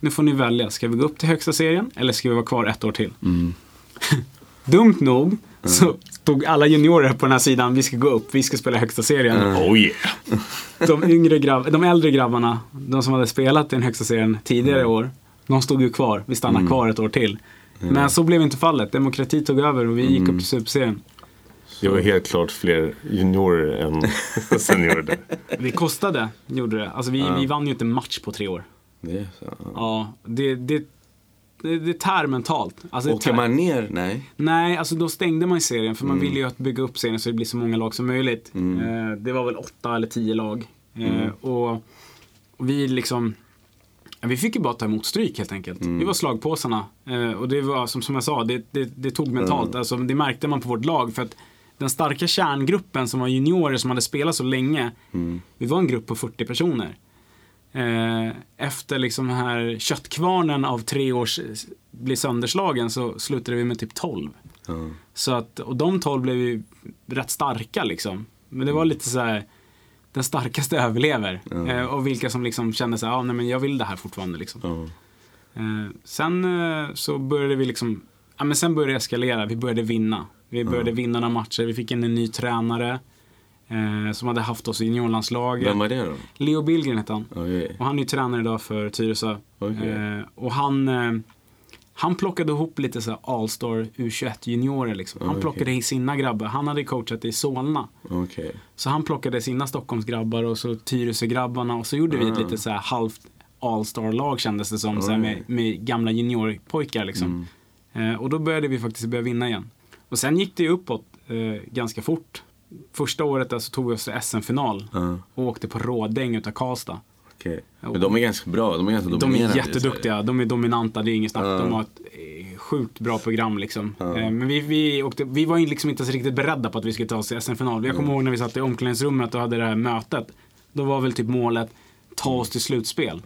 Nu får ni välja, ska vi gå upp till högsta serien eller ska vi vara kvar ett år till? Mm. Dumt nog så tog alla juniorer på den här sidan, vi ska gå upp, vi ska spela högsta serien Oh yeah. de, yngre grabb, de äldre grabbarna, de som hade spelat i den högsta serien tidigare Mm. år, de stod ju kvar. Vi stannade kvar ett år till. Men så blev inte fallet. Demokrati tog över och vi gick Mm. upp till superserien. Det var helt klart fler juniorer än seniorer där. Det kostade, gjorde det. Alltså vi, vi vann ju inte en match på tre år. Det. Ja, det, det, det, det tär mentalt. Alltså det Åker tär. man ner? Nej. Nej, alltså då stängde man serien för man Mm. ville ju att bygga upp serien så det blir så många lag som möjligt. Eh, det var väl åtta eller tio lag. Mm. Eh, och, och vi liksom, ja, vi fick ju bara ta emot stryk helt enkelt. Mm. Vi var slagpåsarna. Eh, och det var som, som jag sa, det, det, det tog mentalt. Mm. Alltså, det märkte man på vårt lag. För att den starka kärngruppen som var juniorer som hade spelat så länge. Mm. Vi var en grupp på 40 personer. Eh, efter liksom här köttkvarnen av tre års eh, blir sönderslagen så slutade vi med typ 12. Ja. Så att, och de 12 blev ju rätt starka liksom. Men det var lite så här, den starkaste överlever. Eh, och vilka som liksom kände så här, ah, nej men jag vill det här fortfarande liksom. Sen så började vi liksom, ja men sen började det eskalera, vi började vinna. Vi började vinna några matcher, vi fick in en ny tränare. Eh, som hade haft oss i juniorlandslaget. Vem var det då? Leo Billgren hette han. Okej. Och han är ju tränare idag för Tyresö. Okej. Eh, och han, eh, han plockade ihop lite så All-star U21 juniorer liksom. Han Okej. plockade i sina grabbar. Han hade coachat i Solna. Så han plockade sina Stockholmsgrabbar och så Tyresö-grabbarna och så gjorde vi ett Ah. lite så halvt All-star-lag kändes det som. Så med, med gamla juniorpojkar liksom. Mm. Eh, och då började vi faktiskt börja vinna igen. Och sen gick det ju uppåt eh, ganska fort. Första året där så tog vi oss till SM-final Ja. och åkte på rådäng utav Karlstad. Okej. Men de är ganska bra. De är ganska De är jätteduktiga, de är dominanta, det är inget snack. Ja. De har ett eh, sjukt bra program liksom. Eh, Men vi, vi, åkte, vi var liksom inte så riktigt beredda på att vi skulle ta oss till SM-final. Jag kommer ihåg när vi satt i omklädningsrummet och hade det här mötet. Då var väl typ målet, ta oss till slutspel.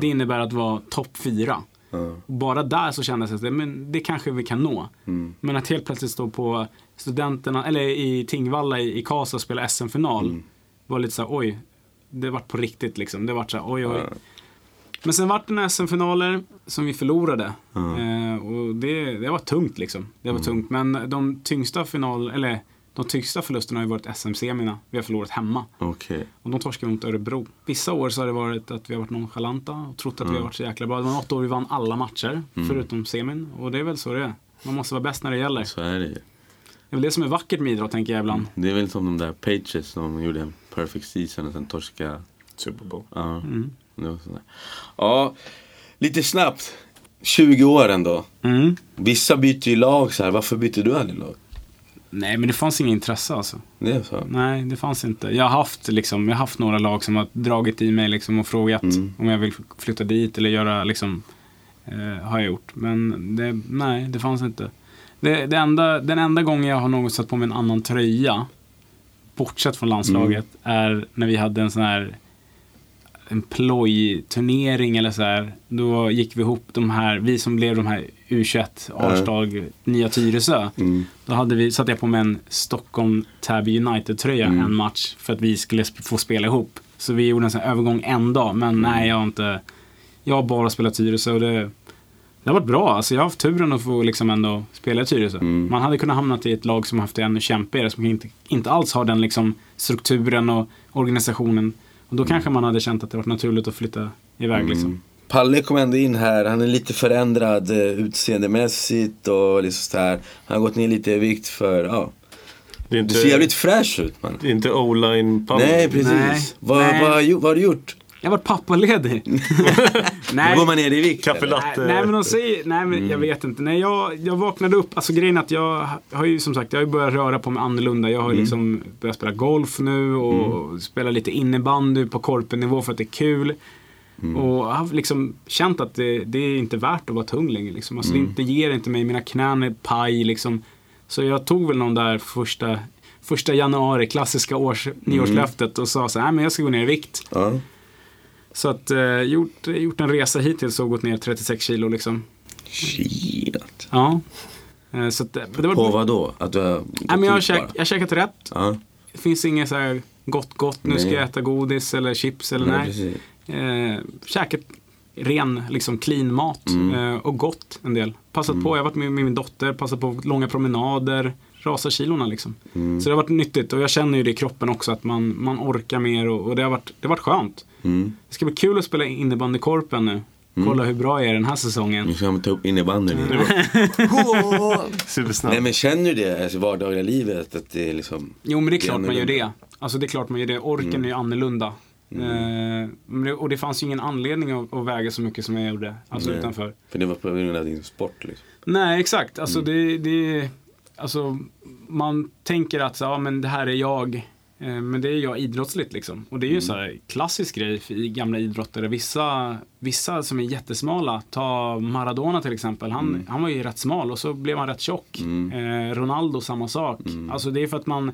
Det innebär att vara topp fyra. Och bara där så kändes det att det, men det kanske vi kan nå. Mm. Men att helt plötsligt stå på studenterna, eller i Tingvalla i, i Karlstad och spela SM-final. Mm. Var lite så här, oj. Det vart på riktigt liksom. Det vart så här, oj oj. Men sen vart det några SM-finaler som vi förlorade. Eh, och det, det var tungt liksom. Det var Mm. tungt. Men de tyngsta final, eller de tyngsta förlusterna har ju varit SM-semina. Vi har förlorat hemma. Okej. Och de torskade vi mot Örebro. Vissa år så har det varit att vi har varit nonchalanta och trott att vi har varit så jäkla bra. Det var något år vi vann alla matcher, förutom semin. Och det är väl så det är. Man måste vara bäst när det gäller. Så är det ju. Det är väl det som är vackert med idrott tänker jag ibland. Det är väl som de där Patriots som gjorde en perfect season och sen torska. Super Bowl. Ja, Mm. det var sådär. ja lite snabbt. 20 år ändå. Mm. Vissa byter ju lag så här. Varför byter du aldrig lag? Nej, men det fanns inget intresse alltså. Det är så? Nej, det fanns inte. Jag har haft, liksom, jag har haft några lag som har dragit i mig liksom, och frågat Mm. om jag vill flytta dit eller göra, liksom, eh, har jag gjort. Men det, nej, det fanns inte. Det, det enda, den enda gången jag har någon satt på mig en annan tröja, bortsett från landslaget, är när vi hade en sån här en plojturnering eller så här. Då gick vi ihop de här, vi som blev de här U21, Arstag, Nya Tyresö. Mm. Då hade vi, satte jag på mig en Stockholm Täby United-tröja Mm. en match för att vi skulle få spela ihop. Så vi gjorde en sån övergång en dag, men Mm. nej jag har inte, jag har bara spelat Tyresö och det, det har varit bra. Alltså jag har haft turen att få liksom ändå spela i Tyresö. Mm. Man hade kunnat hamna i ett lag som haft det ännu kämpigare, som inte, inte alls har den liksom strukturen och organisationen. Och då kanske man hade känt att det var naturligt att flytta iväg liksom. Mm. Palle kom ändå in här, han är lite förändrad eh, utseendemässigt och liksom så här. Han har gått ner lite i vikt för, ja. Det är Du inte, ser jävligt fräsch ut man. det är inte o-line Palle. Nej precis. Nej. Vad, Nej. Vad, har du- vad har du gjort? Jag har varit pappaledig. nej. Då går man ner i vikt. Kaffe latte. Nej, men de säger, nej men Mm. jag vet inte. Nej, jag, jag vaknade upp, alltså grejen är att jag har ju som sagt, jag har ju börjat röra på mig annorlunda. Jag har Mm. liksom börjat spela golf nu och spela lite innebandy på korpennivå för att det är kul. Mm. Och jag har liksom känt att det, det är inte värt att vara tung längre. Liksom. Alltså, Mm. det, ger inte mig, mina knän är paj liksom. Så jag tog väl någon där första, första januari, klassiska års, Mm. nyårslöftet och sa så här, "Nej, men jag ska gå ner i vikt. Ja. Så att eh, gjort, gjort en resa hittills och gått ner 36 kilo liksom. Shit. Ja. Eh, Så att, det det var, På vad då? Att du har gått Nej, men jag, har käk, jag har käkat rätt. Ja. Det finns inget så här gott gott, nu ska Nej. jag äta godis eller chips eller Nej, nej. Eh, käkat ren, liksom clean mat Mm. eh, och gott en del. Passat på, jag har varit med, med min dotter, passat på långa promenader, rasa kilorna liksom. Mm. Så det har varit nyttigt och jag känner ju det i kroppen också att man, man orkar mer och, och det, har varit, det har varit skönt. Mm. Det ska bli kul att spela innebandykorpen nu. Kolla hur bra jag är den här säsongen. Nu ska man ta upp innebandyn igen. Supersnabb. Nej men känner du det alltså, i vardagliga livet? Att det är liksom Jo men det är Det är klart man gör det. Alltså det är klart man gör det. Orken är ju annorlunda. Eh, men det, och det fanns ju ingen anledning att, att väga så mycket som jag gjorde. Alltså Nej. utanför. För det var på grund av din sport liksom. Nej exakt. Alltså det, det Alltså man tänker att så, ja, men det här är jag. Eh, Men det är jag idrottsligt liksom. Och det är ju en så här klassisk grej i gamla idrottare. Vissa, vissa som är jättesmala, ta Maradona till exempel. Han, han var ju rätt smal och så blev han rätt tjock. Eh, Ronaldo samma sak. Alltså det är för att man,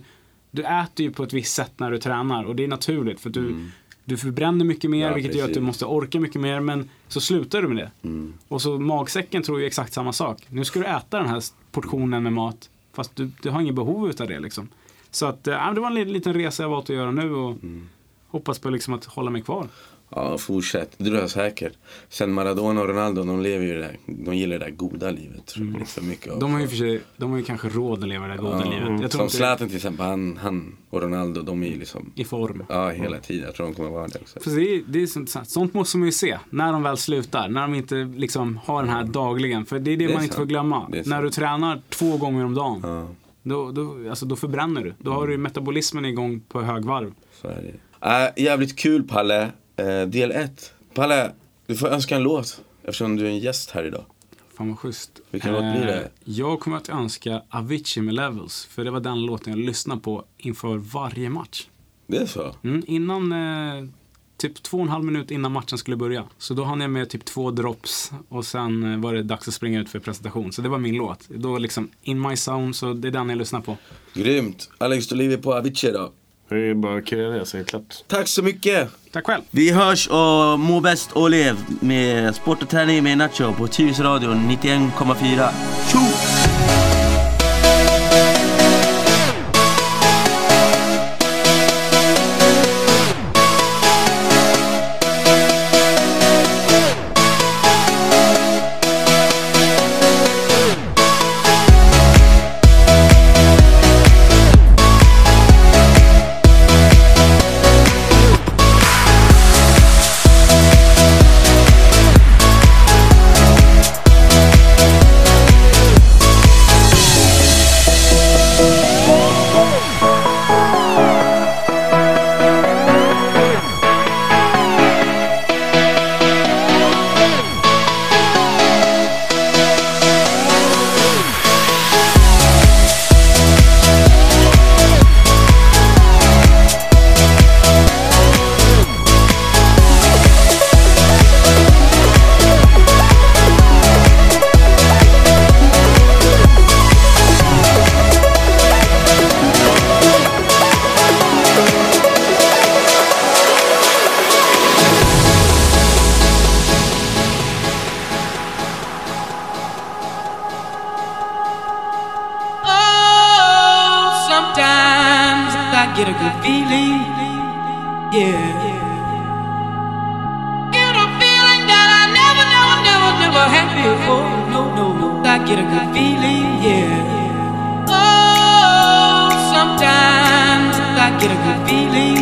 du äter ju på ett visst sätt när du tränar och det är naturligt. För du, du förbränner mycket mer Ja, vilket gör att du precis. måste orka mycket mer. Men så slutar du med det. Mm. Och så magsäcken tror ju exakt samma sak. Nu ska du äta den här portionen med mat. Fast du, du har ingen behov utav det liksom. Så att, äh, det var en li- liten resa jag valt att göra nu och Mm. hoppas på liksom att hålla mig kvar. Ja, fortsätt. Säkert. Sen Maradona och Ronaldo, de lever ju det där, de gillar det där goda livet. Tror jag. För mycket av. De har ju för sig, de har ju kanske råd att leva det där goda Ja, livet. Jag tror Som Zlatan till exempel, han, han och Ronaldo, de är ju liksom i form. Ja, hela tiden. Jag tror de kommer vara det också. För det är, det är sånt, sånt måste man ju se. När de väl slutar. När de inte liksom har den här dagligen. För det är det, Det är man inte får sant. glömma. När sant. du tränar två gånger om dagen. Ja, Då, då, alltså, då förbränner du. Då har du metabolismen igång på högvarv. så är det. Äh, jävligt kul Palle. Eh, del 1. Palle, du får önska en låt. Eftersom du är en gäst här idag. Fan vad schysst. Vilken låt blir det? Eh, Jag kommer att önska Avicii med Levels. För det var den låten jag lyssnade på inför varje match. Det är så? Mm, innan, eh, typ två och en halv minut innan matchen skulle börja. Så då hann jag med typ två drops och sen eh, var det dags att springa ut för presentation. Så det var min låt. Då liksom in my zone, så det är den jag lyssnar på. Grymt. Alex, du lever på Avicii idag. Det är bara att krya ner sig, klart. Tack så mycket. Tack själv. Vi hörs och må bäst och lev med sport och träning med Nacho på Tyresö Radio 91,4. Tjo! get a good feeling.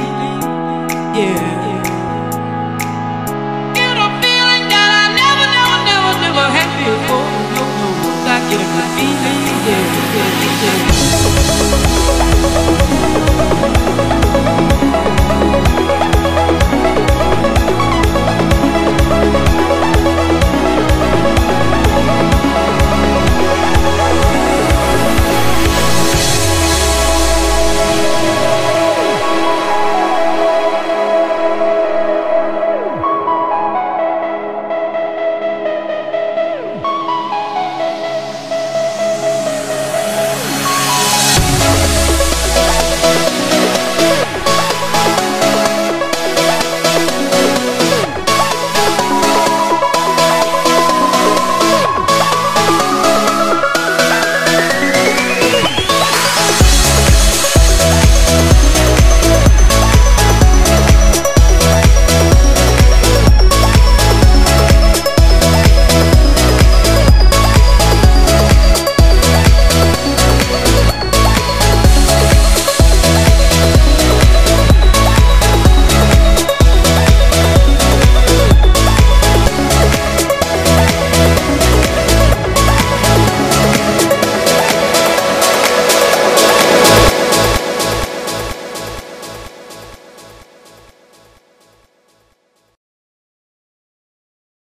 Yeah. Get a feeling that I never, never, never, never had before. No, no, I get a good feeling.